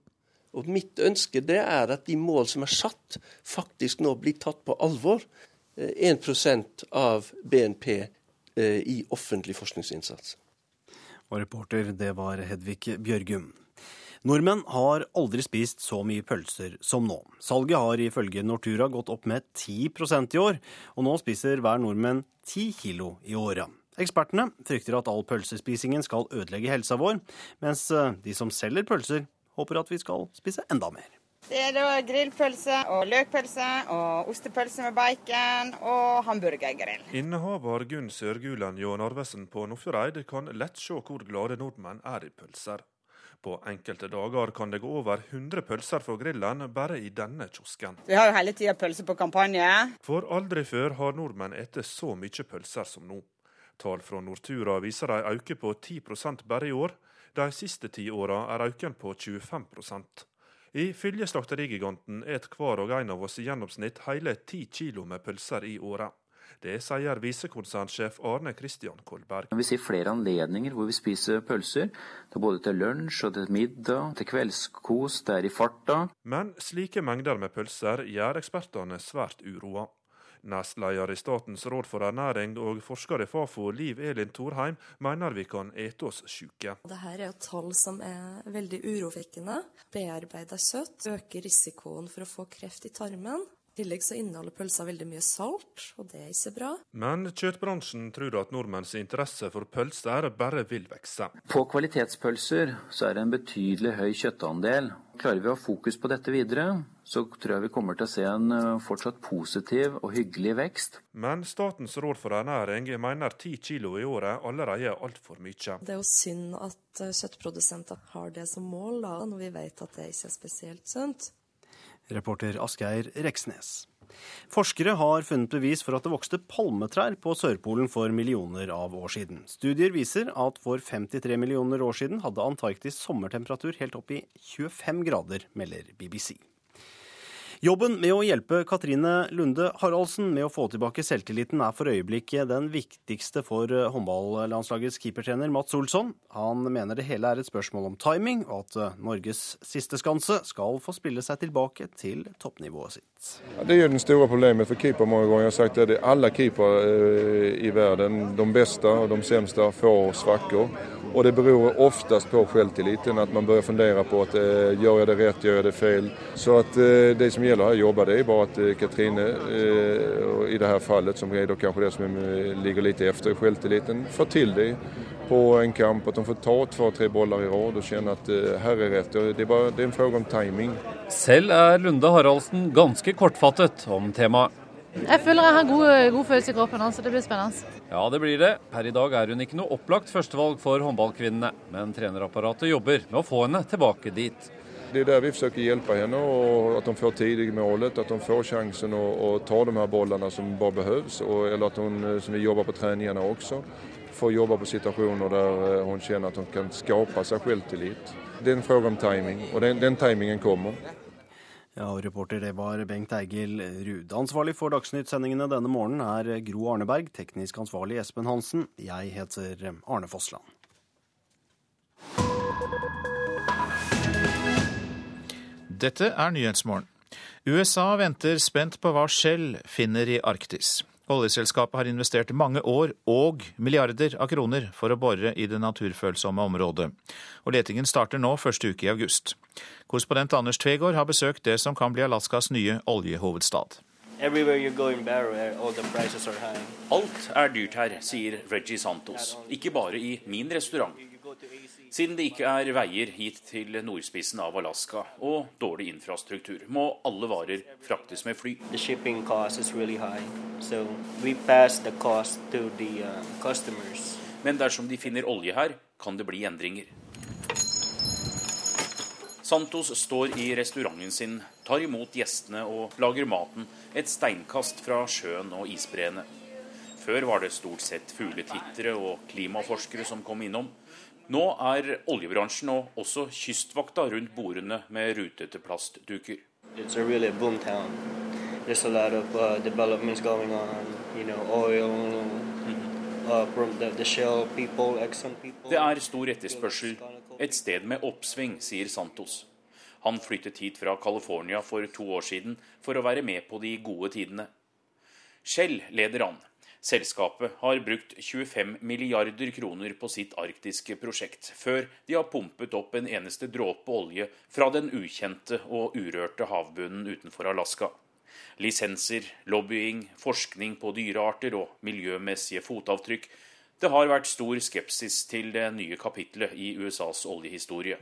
Og Mitt ønske det er at de mål som er satt, faktisk nå blir tatt på alvor. 1 eh, av BNP eh, i offentlig forskningsinnsats. Og reporter, det var Hedvig Bjørgum. Nordmenn har aldri spist så mye pølser som nå. Salget har ifølge Nortura gått opp med 10% i år, og nå spiser hver nordmenn 10 kilo i året. Ekspertene frykter at all pølsespisingen skal ødelegge helsa vår, mens eh, de som selger pølser, håper at vi skal spise enda mer. Det er da grillpølse og løkpølse og ostepølse med bacon og hamburgergrill. Innehaver Gunn Sørgulen Jå Narvesen på Nordfjordeid kan lett se hvor glade nordmenn er i pølser. På enkelte dager kan det gå over 100 pølser fra grillen bare i denne kiosken. Vi har jo hele tida pølser på kampanje. For aldri før har nordmenn spist så mye pølser som nå. Tall fra Nortura viser en økning på 10 bare i år. De siste ti åra er økningen på 25 Ifølge slakterigiganten et hver og en av oss i gjennomsnitt hele ti kilo med pølser i året. Det sier visekonsernsjef Arne Christian Kolberg. Vi ser flere anledninger hvor vi spiser pølser. Det er både til lunsj og til middag, til kveldskos, det er i farta. Men slike mengder med pølser gjør ekspertene svært uroa. Nestleder i Statens råd for ernæring og forsker i Fafo, Liv Elin Thorheim, mener vi kan ete oss syke. Dette er jo tall som er veldig urovekkende. Bearbeida kjøtt øker risikoen for å få kreft i tarmen. I tillegg så inneholder pølser veldig mye salt, og det er ikke bra. Men kjøttbransjen tror at nordmenns interesse for pølser bare vil vokse. På kvalitetspølser så er det en betydelig høy kjøttandel. Klarer vi å ha fokus på dette videre, så tror jeg vi kommer til å se en eh, fortsatt positiv og hyggelig vekst. Men Statens råd for ernæring mener ti kilo i året allerede er altfor mye. Det er jo synd at eh, kjøttprodusenter har det som mål, da, når vi vet at det ikke er spesielt sunt. Reporter Asgeir Reksnes. Forskere har funnet bevis for at det vokste palmetrær på Sørpolen for millioner av år siden. Studier viser at for 53 millioner år siden hadde Antarktis sommertemperatur helt opp i 25 grader, melder BBC. Jobben med å hjelpe Katrine Lunde Haraldsen med å få tilbake selvtilliten er for øyeblikket den viktigste for eh, håndballandslagets keepertrener Mats Olsson. Han mener det hele er et spørsmål om timing, og at eh, Norges siste skanse skal få spille seg tilbake til toppnivået sitt. Ja, det er jo den store problemet for keeper mange ganger. Jeg har sagt at alle keepere eh, i verden, de beste og de verste, får svakker. Og det beror oftest på selvtilliten, at man börjar fundere på at gjør jeg det rett, gjør jeg det feil. Så at det som gjelder her å jobbe, det är bare at Katrine, i det her fallet, som er kanskje det som ligger litt efter i självtilliten får til det på en kamp. At de får ta två, tre bollar i rad og kjenne at her er rett. Det är, bara, det er en fråga om timing. Selv er Lunde Haraldsen ganske kortfattet om temaet. Jeg føler jeg har god, god følelse i kroppen, så det blir spennende. Ja, det blir det. Per i dag er hun ikke noe opplagt førstevalg for håndballkvinnene, men trenerapparatet jobber med å få henne tilbake dit. Det er der vi forsøker å hjelpe henne, og at hun får tid i målet. At hun får sjansen å, ta de her ballene som bare behøves. eller at hun, som vi jobber på treningene også, får jobbe på situasjoner der hun kjenner at hun kan skape seg selvtillit. Det er en spørsmål om timing, og den, den timingen kommer. Ja, og Reporter det var Bengt Eigil Ruud. Ansvarlig for Dagsnytt-sendingene denne morgenen er Gro Arneberg. Teknisk ansvarlig Espen Hansen. Jeg heter Arne Fossland. Dette er Nyhetsmorgen. USA venter spent på hva Shell finner i Arktis. Oljeselskapet har investert mange år og milliarder av kroner for å bore i det naturfølsomme området. Og letingen starter nå første uke i august. Korrespondent Anders Tvegård har besøkt det som kan bli Alaskas nye oljehovedstad. Alt er dyrt her, sier Reggie Santos. Ikke bare i min restaurant. Siden det ikke er veier hit til nordspissen av Alaska og dårlig infrastruktur, må alle varer fraktes med fly. Really so the, uh, Men dersom de finner olje her, kan det bli endringer. Santos står i restauranten sin, tar imot gjestene og lager maten et steinkast fra sjøen og isbreene. Før var det stort sett fugletittere og klimaforskere som kom innom. Nå er oljebransjen og også kystvakta rundt bordene med rutete plastduker. Really of, uh, you know, oil, uh, people. Det er stor etterspørsel. Et sted med oppsving, sier Santos. Han flyttet hit fra California for to år siden for å være med på de gode tidene. Shell leder an. Selskapet har brukt 25 milliarder kroner på sitt arktiske prosjekt, før de har pumpet opp en eneste dråpe olje fra den ukjente og urørte havbunnen utenfor Alaska. Lisenser, lobbying, forskning på dyrearter og miljømessige fotavtrykk. Det har vært stor skepsis til det nye kapitlet i USAs oljehistorie.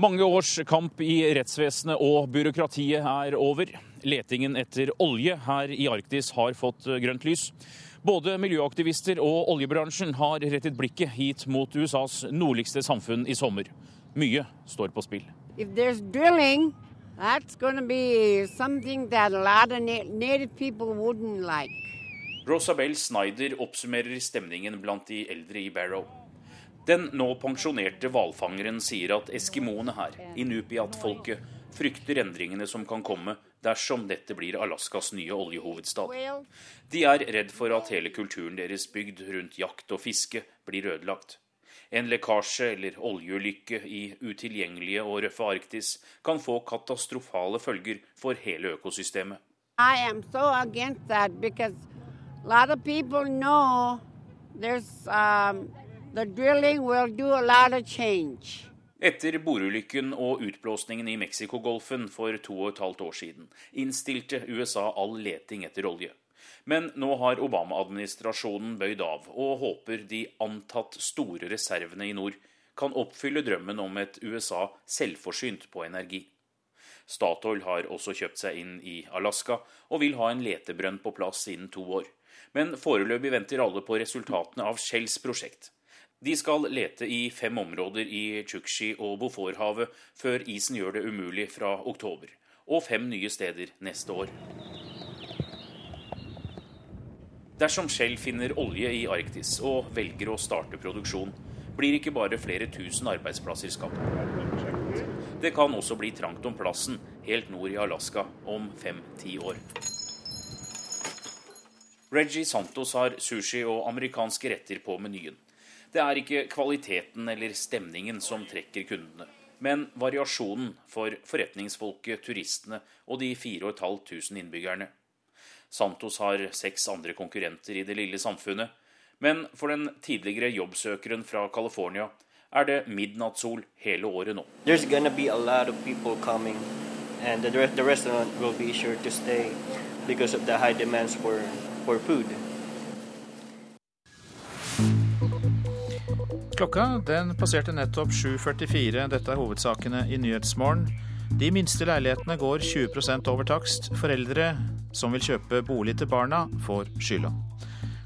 Mange års kamp i rettsvesenet og byråkratiet er over. Letingen etter olje her i Arktis har fått grønt lys. Både miljøaktivister og oljebransjen har rettet blikket hit mot USAs nordligste samfunn i sommer. Mye står på spill. Drilling, like. Rosabel Snyder oppsummerer stemningen blant de eldre i Barrow. Den nå pensjonerte hvalfangeren sier at eskimoene her, inupiat-folket, frykter endringene som kan komme dersom dette blir Alaskas nye oljehovedstad. De er redd for at hele kulturen deres bygd rundt jakt og fiske blir ødelagt. En lekkasje eller oljeulykke i utilgjengelige og røffe Arktis kan få katastrofale følger for hele økosystemet. I am so against that because a lot of people know there's um, the drilling will do a lot of change. Etter bordulykken og utblåsningen i Mexicogolfen for to og et halvt år siden innstilte USA all leting etter olje. Men nå har Obama-administrasjonen bøyd av og håper de antatt store reservene i nord kan oppfylle drømmen om et USA selvforsynt på energi. Statoil har også kjøpt seg inn i Alaska og vil ha en letebrønn på plass innen to år. Men foreløpig venter alle på resultatene av Shells prosjekt. De skal lete i fem områder i Chukchi og Boforhavet før isen gjør det umulig fra oktober, og fem nye steder neste år. Dersom Shell finner olje i Arktis og velger å starte produksjon, blir ikke bare flere tusen arbeidsplasser skapt. Det kan også bli trangt om plassen helt nord i Alaska om fem-ti år. Reggie Santos har sushi og amerikanske retter på menyen. Det er ikke kvaliteten eller stemningen som trekker kundene, men variasjonen for forretningsfolket, turistene og de 4500 innbyggerne. Santos har seks andre konkurrenter i det lille samfunnet, men for den tidligere jobbsøkeren fra California er det midnattssol hele året nå. And the, the for, will Klokka den passerte nettopp 7.44. Dette er hovedsakene i Nyhetsmorgen. De minste leilighetene går 20 over takst. Foreldre som vil kjøpe bolig til barna, får skylda.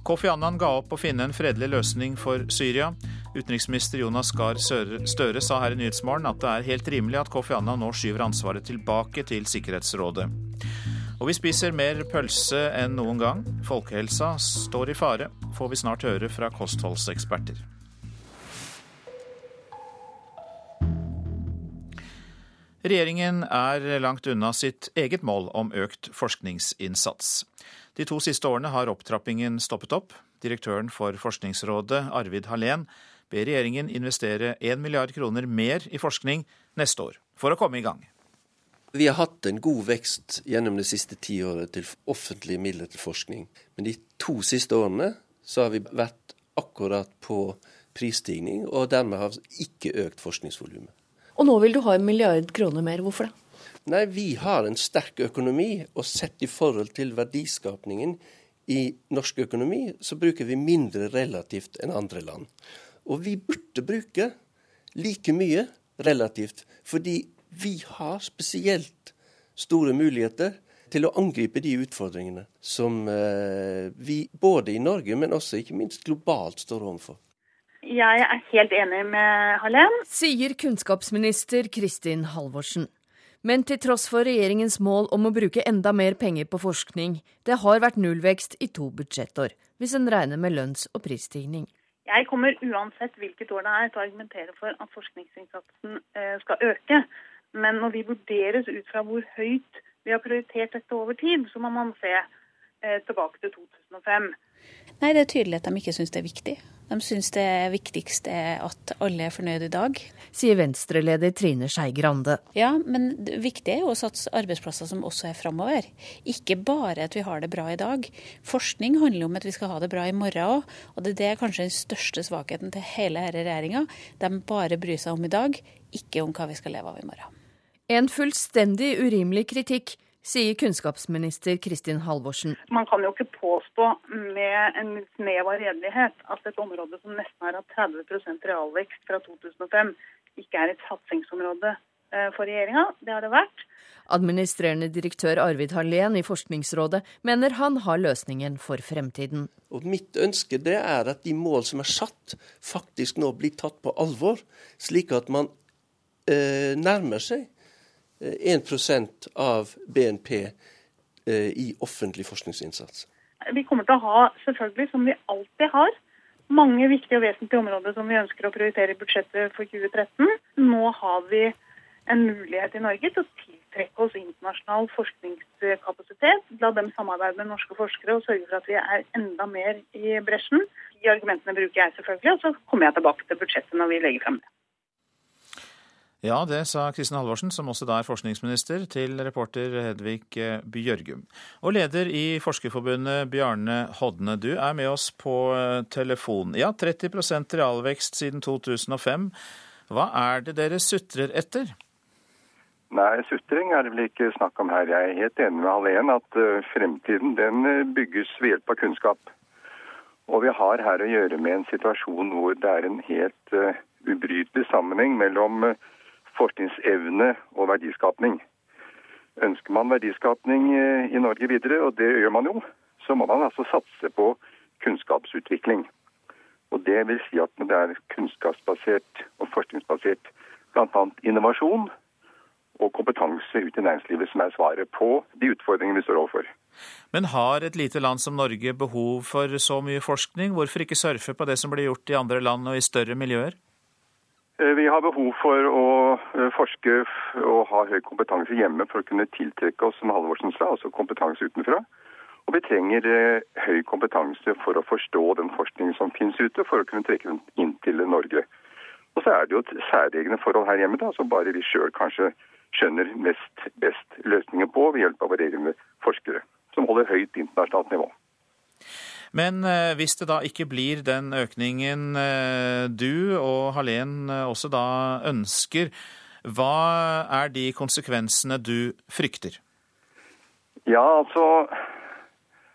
Kofi Annan ga opp å finne en fredelig løsning for Syria. Utenriksminister Jonas Gahr Støre sa her i Nyhetsmorgen at det er helt rimelig at Kofi Annan nå skyver ansvaret tilbake til Sikkerhetsrådet. Og vi spiser mer pølse enn noen gang. Folkehelsa står i fare, får vi snart høre fra kostholdseksperter. Regjeringen er langt unna sitt eget mål om økt forskningsinnsats. De to siste årene har opptrappingen stoppet opp. Direktøren for Forskningsrådet, Arvid Hallén, ber regjeringen investere 1 milliard kroner mer i forskning neste år, for å komme i gang. Vi har hatt en god vekst gjennom det siste tiåret til offentlige midler til forskning. Men de to siste årene så har vi vært akkurat på prisstigning, og dermed har vi ikke økt forskningsvolumet. Og nå vil du ha en milliard kroner mer. Hvorfor det? Nei, Vi har en sterk økonomi, og sett i forhold til verdiskapningen i norsk økonomi, så bruker vi mindre relativt enn andre land. Og vi burde bruke like mye relativt, fordi vi har spesielt store muligheter til å angripe de utfordringene som eh, vi både i Norge, men også ikke minst globalt står overfor. Jeg er helt enig med Hallem. Sier kunnskapsminister Kristin Halvorsen. Men til tross for regjeringens mål om å bruke enda mer penger på forskning, det har vært nullvekst i to budsjettår, hvis en regner med lønns- og prisstigning. Jeg kommer uansett hvilket år det er til å argumentere for at forskningsinnsatsen eh, skal øke. Men når vi vurderes ut fra hvor høyt vi har prioritert dette over tid, så må man se eh, tilbake til 2005. Nei, Det er tydelig at de ikke syns det er viktig. De syns det viktigste er at alle er fornøyd i dag. Sier Venstre-leder Trine Skei Grande. Ja, men det viktige er jo å satse arbeidsplasser som også er framover. Ikke bare at vi har det bra i dag. Forskning handler om at vi skal ha det bra i morgen òg. Og det er kanskje den største svakheten til hele denne regjeringa. De bare bryr seg om i dag, ikke om hva vi skal leve av i morgen. En fullstendig urimelig kritikk sier kunnskapsminister Kristin Halvorsen. Man kan jo ikke påstå med en snev av redelighet at et område som nesten har hatt 30 realvekst fra 2005, ikke er et satsingsområde eh, for regjeringa. Det har det vært. Administrerende direktør Arvid Hallén i Forskningsrådet mener han har løsningen for fremtiden. Og Mitt ønske det er at de mål som er satt, faktisk nå blir tatt på alvor, slik at man eh, nærmer seg 1% av BNP eh, i offentlig forskningsinnsats? Vi kommer til å ha, selvfølgelig, som vi alltid har, mange viktige og vesentlige områder som vi ønsker å prioritere i budsjettet for 2013. Nå har vi en mulighet i Norge til å tiltrekke oss internasjonal forskningskapasitet. La dem samarbeide med norske forskere og sørge for at vi er enda mer i bresjen. De argumentene bruker jeg selvfølgelig, og så kommer jeg tilbake til budsjettet når vi legger frem det. Ja, det sa Kristin Halvorsen, som også da er forskningsminister, til reporter Hedvig Bjørgum. Og leder i Forskerforbundet, Bjarne Hodne, du er med oss på telefon. Ja, 30% realvekst siden 2005. Hva er det dere sutrer etter? Nei, sutring er det vel ikke snakk om her. Jeg er helt enig med Hallén at fremtiden den bygges ved hjelp av kunnskap. Og vi har her å gjøre med en situasjon hvor det er en helt ubrytelig sammenheng mellom forskningsevne og verdiskapning. Ønsker man verdiskapning i Norge videre, og det gjør man jo, så må man altså satse på kunnskapsutvikling. Og Det vil si at det er kunnskapsbasert og forskningsbasert bl.a. innovasjon og kompetanse ut i næringslivet som er svaret på de utfordringene vi står overfor. Men har et lite land som Norge behov for så mye forskning? Hvorfor ikke surfe på det som blir gjort i andre land og i større miljøer? Vi har behov for å forske og ha høy kompetanse hjemme for å kunne tiltrekke oss, som Halvorsen sa, altså kompetanse utenfra. Og vi trenger høy kompetanse for å forstå den forskningen som finnes ute, for å kunne trekke den inn til Norge. Og så er det jo et særegne forhold her hjemme da, som bare vi sjøl kanskje skjønner mest best løsninger på ved hjelp av våre egne forskere, som holder høyt internasjonalt nivå. Men hvis det da ikke blir den økningen du og Hallén også da ønsker, hva er de konsekvensene du frykter? Ja, altså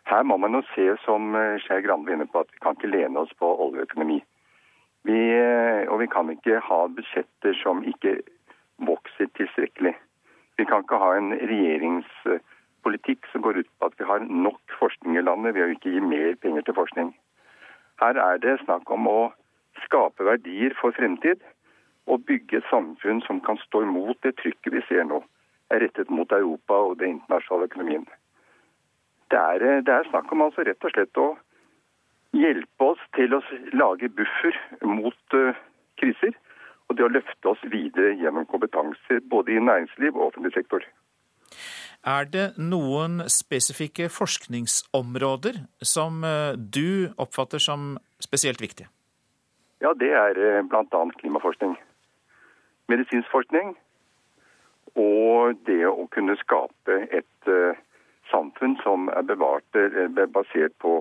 Her må man jo se, som Skei Grande var på, at vi kan ikke lene oss på oljeøkonomi. Vi, og vi kan ikke ha budsjetter som ikke vokser tilstrekkelig. Vi kan ikke ha en regjeringspolitikk som går ut på at vi har nok forskning i landet ved å ikke gi mer penger til forskning. Her er det snakk om å skape verdier for fremtid og bygge et samfunn som kan stå imot det trykket vi ser nå er rettet mot Europa og den internasjonale økonomien. Det er, det er snakk om altså rett og slett å hjelpe oss til å lage buffer mot uh, kriser og det å løfte oss videre gjennom kompetanse både i næringsliv og offentlig sektor. Er det noen spesifikke forskningsområder som du oppfatter som spesielt viktige? Ja, det er bl.a. klimaforskning. Medisinsk forskning. Og det å kunne skape et samfunn som er bevart, basert på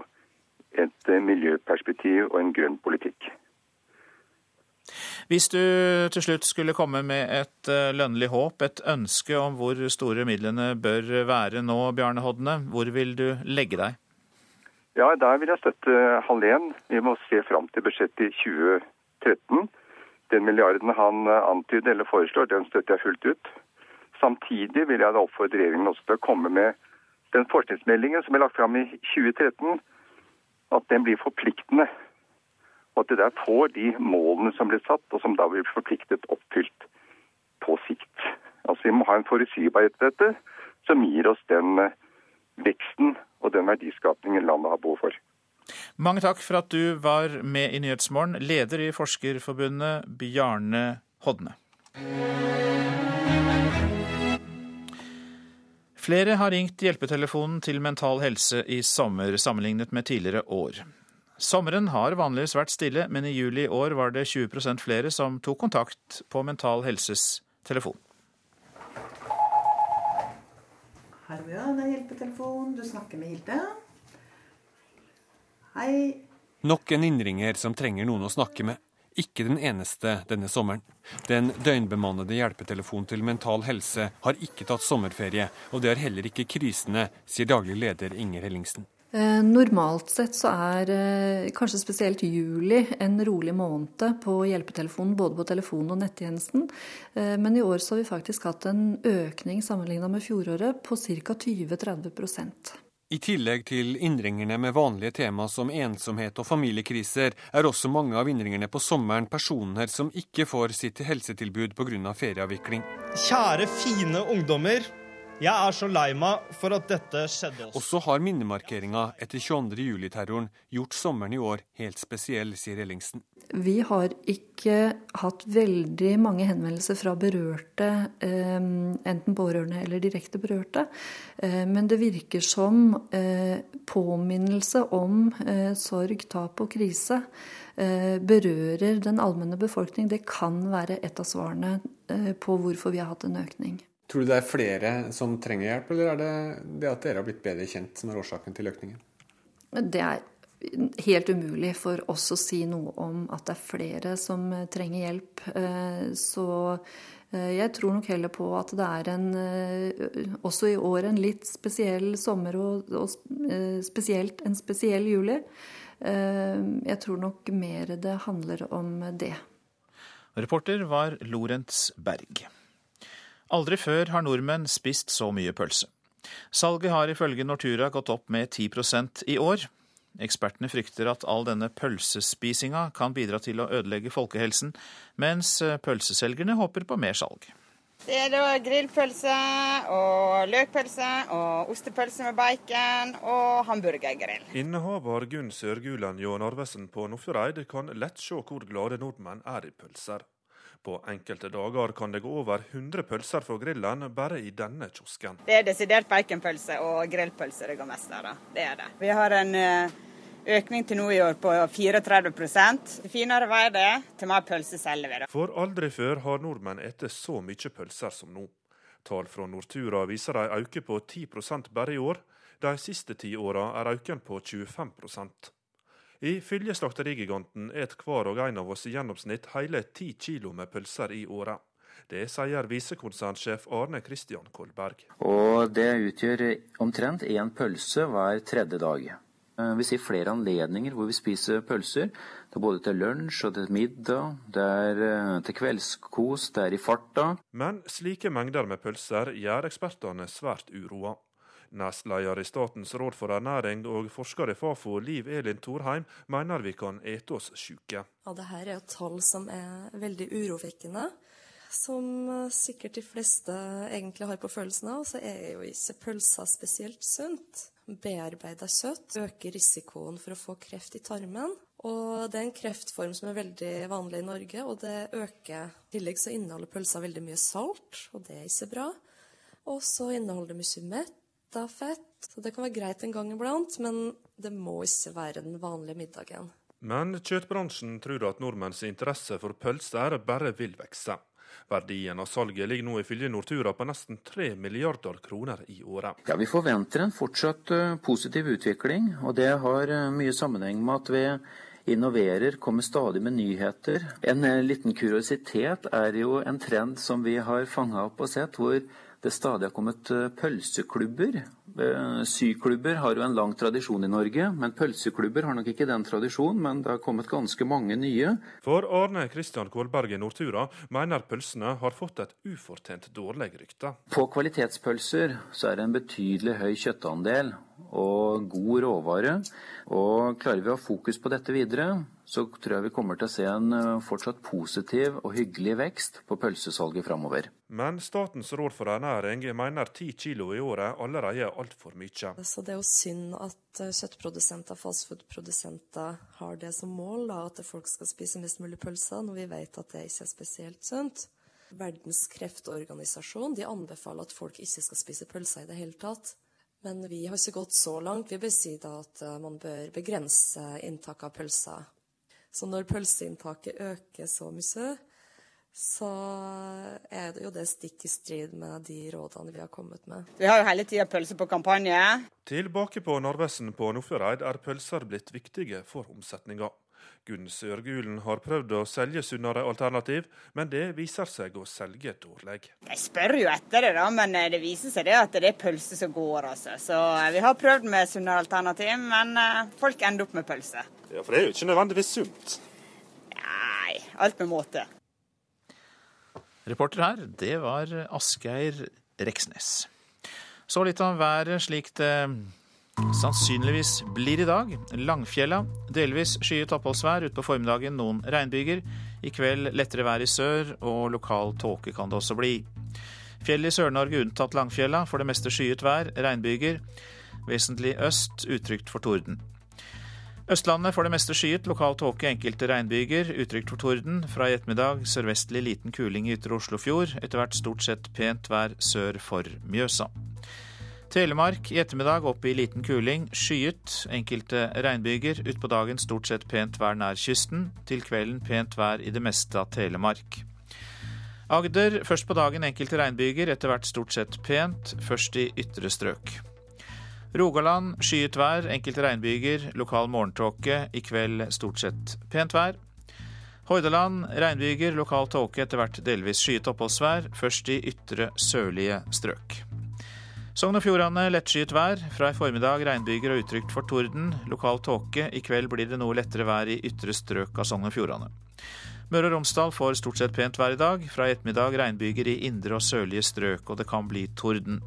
et miljøperspektiv og en grønn politikk. Hvis du til slutt skulle komme med et lønnlig håp, et ønske om hvor store midlene bør være nå, Bjarne Hodne, hvor vil du legge deg? Ja, Der vil jeg støtte Hallén. Vi må se fram til budsjettet i 2013. Den milliarden han antyder eller foreslår, den støtter jeg fullt ut. Samtidig vil jeg da oppfordre regjeringen også til å komme med den forskningsmeldingen som er lagt fram i 2013, at den blir forpliktende og at det der får de målene som blir satt, og som da blir forpliktet oppfylt på sikt. Altså Vi må ha en forutsigbarhet til dette som gir oss den veksten og den verdiskapningen landet har behov for. Mange takk for at du var med i Nyhetsmorgen, leder i Forskerforbundet, Bjarne Hodne. Flere har ringt hjelpetelefonen til Mental Helse i sommer, sammenlignet med tidligere år. Sommeren har vanligvis vært stille, men i juli i år var det 20% flere som tok kontakt på Mental Helses telefon. Hallo, ja, det er hjelpetelefon. Du snakker med Hilde. Hei. Nok en innringer som trenger noen å snakke med. Ikke den eneste denne sommeren. Den døgnbemannede hjelpetelefonen til Mental Helse har ikke tatt sommerferie, og det har heller ikke krisene, sier daglig leder Inger Hellingsen. Normalt sett så er kanskje spesielt juli en rolig måned på hjelpetelefonen, både på telefonen og nettjenesten. Men i år så har vi faktisk hatt en økning sammenligna med fjoråret på ca. 20-30% I tillegg til innringerne med vanlige tema som ensomhet og familiekriser, er også mange av innringerne på sommeren personer som ikke får sitt helsetilbud pga. ferieavvikling. Kjære, fine ungdommer. Jeg er så lei meg for at dette skjedde oss. Og så har minnemarkeringa etter 22. juli-terroren gjort sommeren i år helt spesiell, sier Ellingsen. Vi har ikke hatt veldig mange henvendelser fra berørte, eh, enten pårørende eller direkte berørte. Eh, men det virker som eh, påminnelse om sorg, tap og krise berører den allmenne befolkning. Det kan være et av svarene på hvorfor vi har hatt en økning. Tror du det er flere som trenger hjelp, eller er det det at dere har blitt bedre kjent som er årsaken til økningen? Det er helt umulig for oss å si noe om at det er flere som trenger hjelp. Eh, så eh, jeg tror nok heller på at det er en, eh, også i år en litt spesiell sommer og, og spesielt en spesiell juli. Jeg tror nok mer det handler om det. Reporter var Lorentz Berg. Aldri før har nordmenn spist så mye pølse. Salget har ifølge Nortura gått opp med 10% i år. Ekspertene frykter at all denne pølsespisinga kan bidra til å ødelegge folkehelsen, mens pølseselgerne håper på mer salg. Det er da grillpølse og løkpølse og ostepølse med bacon og hamburgergrill. Innehaver Gunn Sørgulen Jå Narvesen på Nordfjordeid kan lett se hvor glade nordmenn er i pølser. På enkelte dager kan det gå over 100 pølser fra grillen bare i denne kiosken. Det er desidert baconpølse og grillpølse det går mest av. Det er det. Vi har en eh, økning til nå i år på 34 Til finere vei det, til mer pølse selger vi. det. For aldri før har nordmenn spist så mye pølser som nå. Tall fra Nortura viser en økning på 10% bare i år. De siste ti åra er økningen på 25 Ifølge slakterigiganten et hver og en av oss i gjennomsnitt hele ti kilo med pølser i året. Det sier visekonsernsjef Arne Kristian Kolberg. Og det utgjør omtrent én pølse hver tredje dag. Eh, vi ser flere anledninger hvor vi spiser pølser. Det er både til lunsj og til middag, det er eh, til kveldskos, det er i farta. Men slike mengder med pølser gjør ekspertene svært uroa. Nestleder i Statens råd for ernæring og forsker i Fafo, Liv Elin Thorheim, mener vi kan ete oss syke. Ja, Dette er jo tall som er veldig urovekkende. Som eh, sikkert de fleste egentlig har på følelsen av, så er jo ikke pølser spesielt sunt. Bearbeida kjøtt øker risikoen for å få kreft i tarmen. Og det er en kreftform som er veldig vanlig i Norge, og det øker. I tillegg så inneholder pølser veldig mye salt, og det er ikke bra. Og så inneholder det mye mett av fett. Så det kan være greit en gang iblant, men det må ikke være den vanlige middagen. Men kjøttbransjen tror at nordmenns interesse for pølser bare vil vokse. Verdien av salget ligger nå ifølge Nortura på nesten 3 milliarder kroner i året. Ja, Vi forventer en fortsatt eh, positiv utvikling, og det har eh, mye sammenheng med at vi innoverer, kommer stadig med nyheter. En eh, liten kuriositet er jo en trend som vi har fanga opp og sett, hvor det stadig har kommet eh, pølseklubber. Eh, syklubber har jo en lang tradisjon i Norge, men pølseklubber har nok ikke den tradisjonen. Men det har kommet ganske mange nye. For Arne Kristian Kålberg i Nortura mener pølsene har fått et ufortjent dårlig rykte. På kvalitetspølser så er det en betydelig høy kjøttandel og god råvare. Og klarer vi å ha fokus på dette videre, så tror jeg vi kommer til å se en eh, fortsatt positiv og hyggelig vekst på pølsesalget framover. Men Statens råd for ernæring mener ti kilo i året allerede er altfor mye. Så det er jo synd at eh, kjøttprodusenter, fastfoodprodusenter har det som mål, da, at folk skal spise mest mulig pølser, når vi vet at det ikke er spesielt sunt. Verdens kreftorganisasjon de anbefaler at folk ikke skal spise pølser i det hele tatt. Men vi har ikke gått så langt. Vi bør si da at eh, man bør begrense inntaket av pølser. Så når pølseinntaket øker så mye, så er det jo det stikk i strid med de rådene vi har kommet med. Vi har jo hele tida pølse på kampanje. Tilbake på Narvesen på Nordfjordeid er pølser blitt viktige for omsetninga. Gunn Sørgulen har prøvd å selge sunnere alternativ, men det viser seg å selge dårlig. Jeg spør jo etter det, da, men eh, det viser seg det at det er pølse som går. altså. Så eh, vi har prøvd med sunnere alternativ, men eh, folk ender opp med pølse. Ja, For det er jo ikke nødvendigvis sunt? Nei, alt med måte. Reporter her, det var Asgeir Reksnes. Så litt om været slik det Sannsynligvis blir i dag Langfjella. Delvis skyet oppholdsvær utpå formiddagen, noen regnbyger. I kveld lettere vær i sør, og lokal tåke kan det også bli. Fjell i Sør-Norge unntatt Langfjella. For det meste skyet vær. Regnbyger. Vesentlig øst. Utrygt for torden. Østlandet for det meste skyet, lokal tåke, enkelte regnbyger. Utrygt for torden. Fra i ettermiddag sørvestlig liten kuling i ytre Oslofjord. Etter hvert stort sett pent vær sør for Mjøsa. Telemark i ettermiddag opp i liten kuling. Skyet, enkelte regnbyger. Utpå dagen stort sett pent vær nær kysten. Til kvelden pent vær i det meste av Telemark. Agder først på dagen enkelte regnbyger, etter hvert stort sett pent, først i ytre strøk. Rogaland skyet vær, enkelte regnbyger, lokal morgentåke. I kveld stort sett pent vær. Hordaland regnbyger, lokal tåke, etter hvert delvis skyet oppholdsvær, først i ytre sørlige strøk. Sogn og Fjordane lettskyet vær. Fra i formiddag regnbyger og utrygt for torden. Lokal tåke. I kveld blir det noe lettere vær i ytre strøk av Sogn og Fjordane. Møre og Romsdal får stort sett pent vær i dag. Fra i ettermiddag regnbyger i indre og sørlige strøk, og det kan bli torden.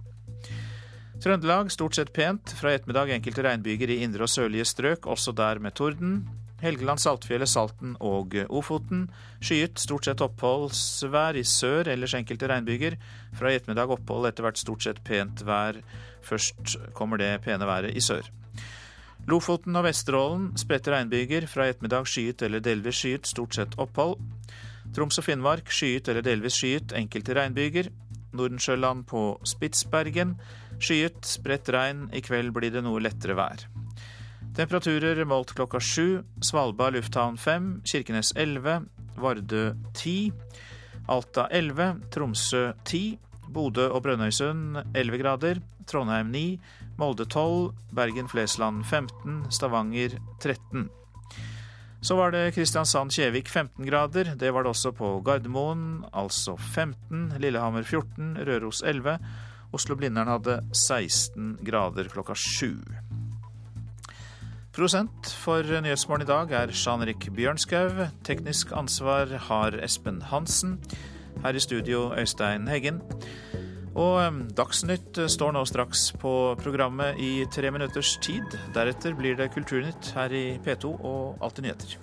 Trøndelag stort sett pent. Fra i ettermiddag enkelte regnbyger i indre og sørlige strøk, også der med torden. Helgeland, Saltfjellet, Salten og Ofoten. Skyet, stort sett oppholdsvær i sør, ellers enkelte regnbyger. Fra i ettermiddag opphold, etter hvert stort sett pent vær. Først kommer det pene været i sør. Lofoten og Vesterålen spredte regnbyger. Fra i ettermiddag skyet eller delvis skyet, stort sett opphold. Troms og Finnmark skyet eller delvis skyet, enkelte regnbyger. Nordensjøland på Spitsbergen. Skyet, spredt regn. I kveld blir det noe lettere vær. Temperaturer målt klokka sju. Svalbard lufthavn fem. Kirkenes elleve. Vardø ti. Alta elleve. Tromsø ti. Bodø og Brønnøysund elleve grader. Trondheim ni. Molde tolv. Bergen-Flesland 15. Stavanger 13. Så var det Kristiansand-Kjevik 15 grader. Det var det også på Gardermoen, altså 15. Lillehammer 14. Røros 11. Oslo-Blindern hadde 16 grader klokka sju. Produsent for Nyhetsmorgen i dag er Jean-Rik Bjørnskau. Teknisk ansvar har Espen Hansen. Her i studio Øystein Heggen. Og Dagsnytt står nå straks på programmet i tre minutters tid. Deretter blir det Kulturnytt her i P2 og Alltid nyheter.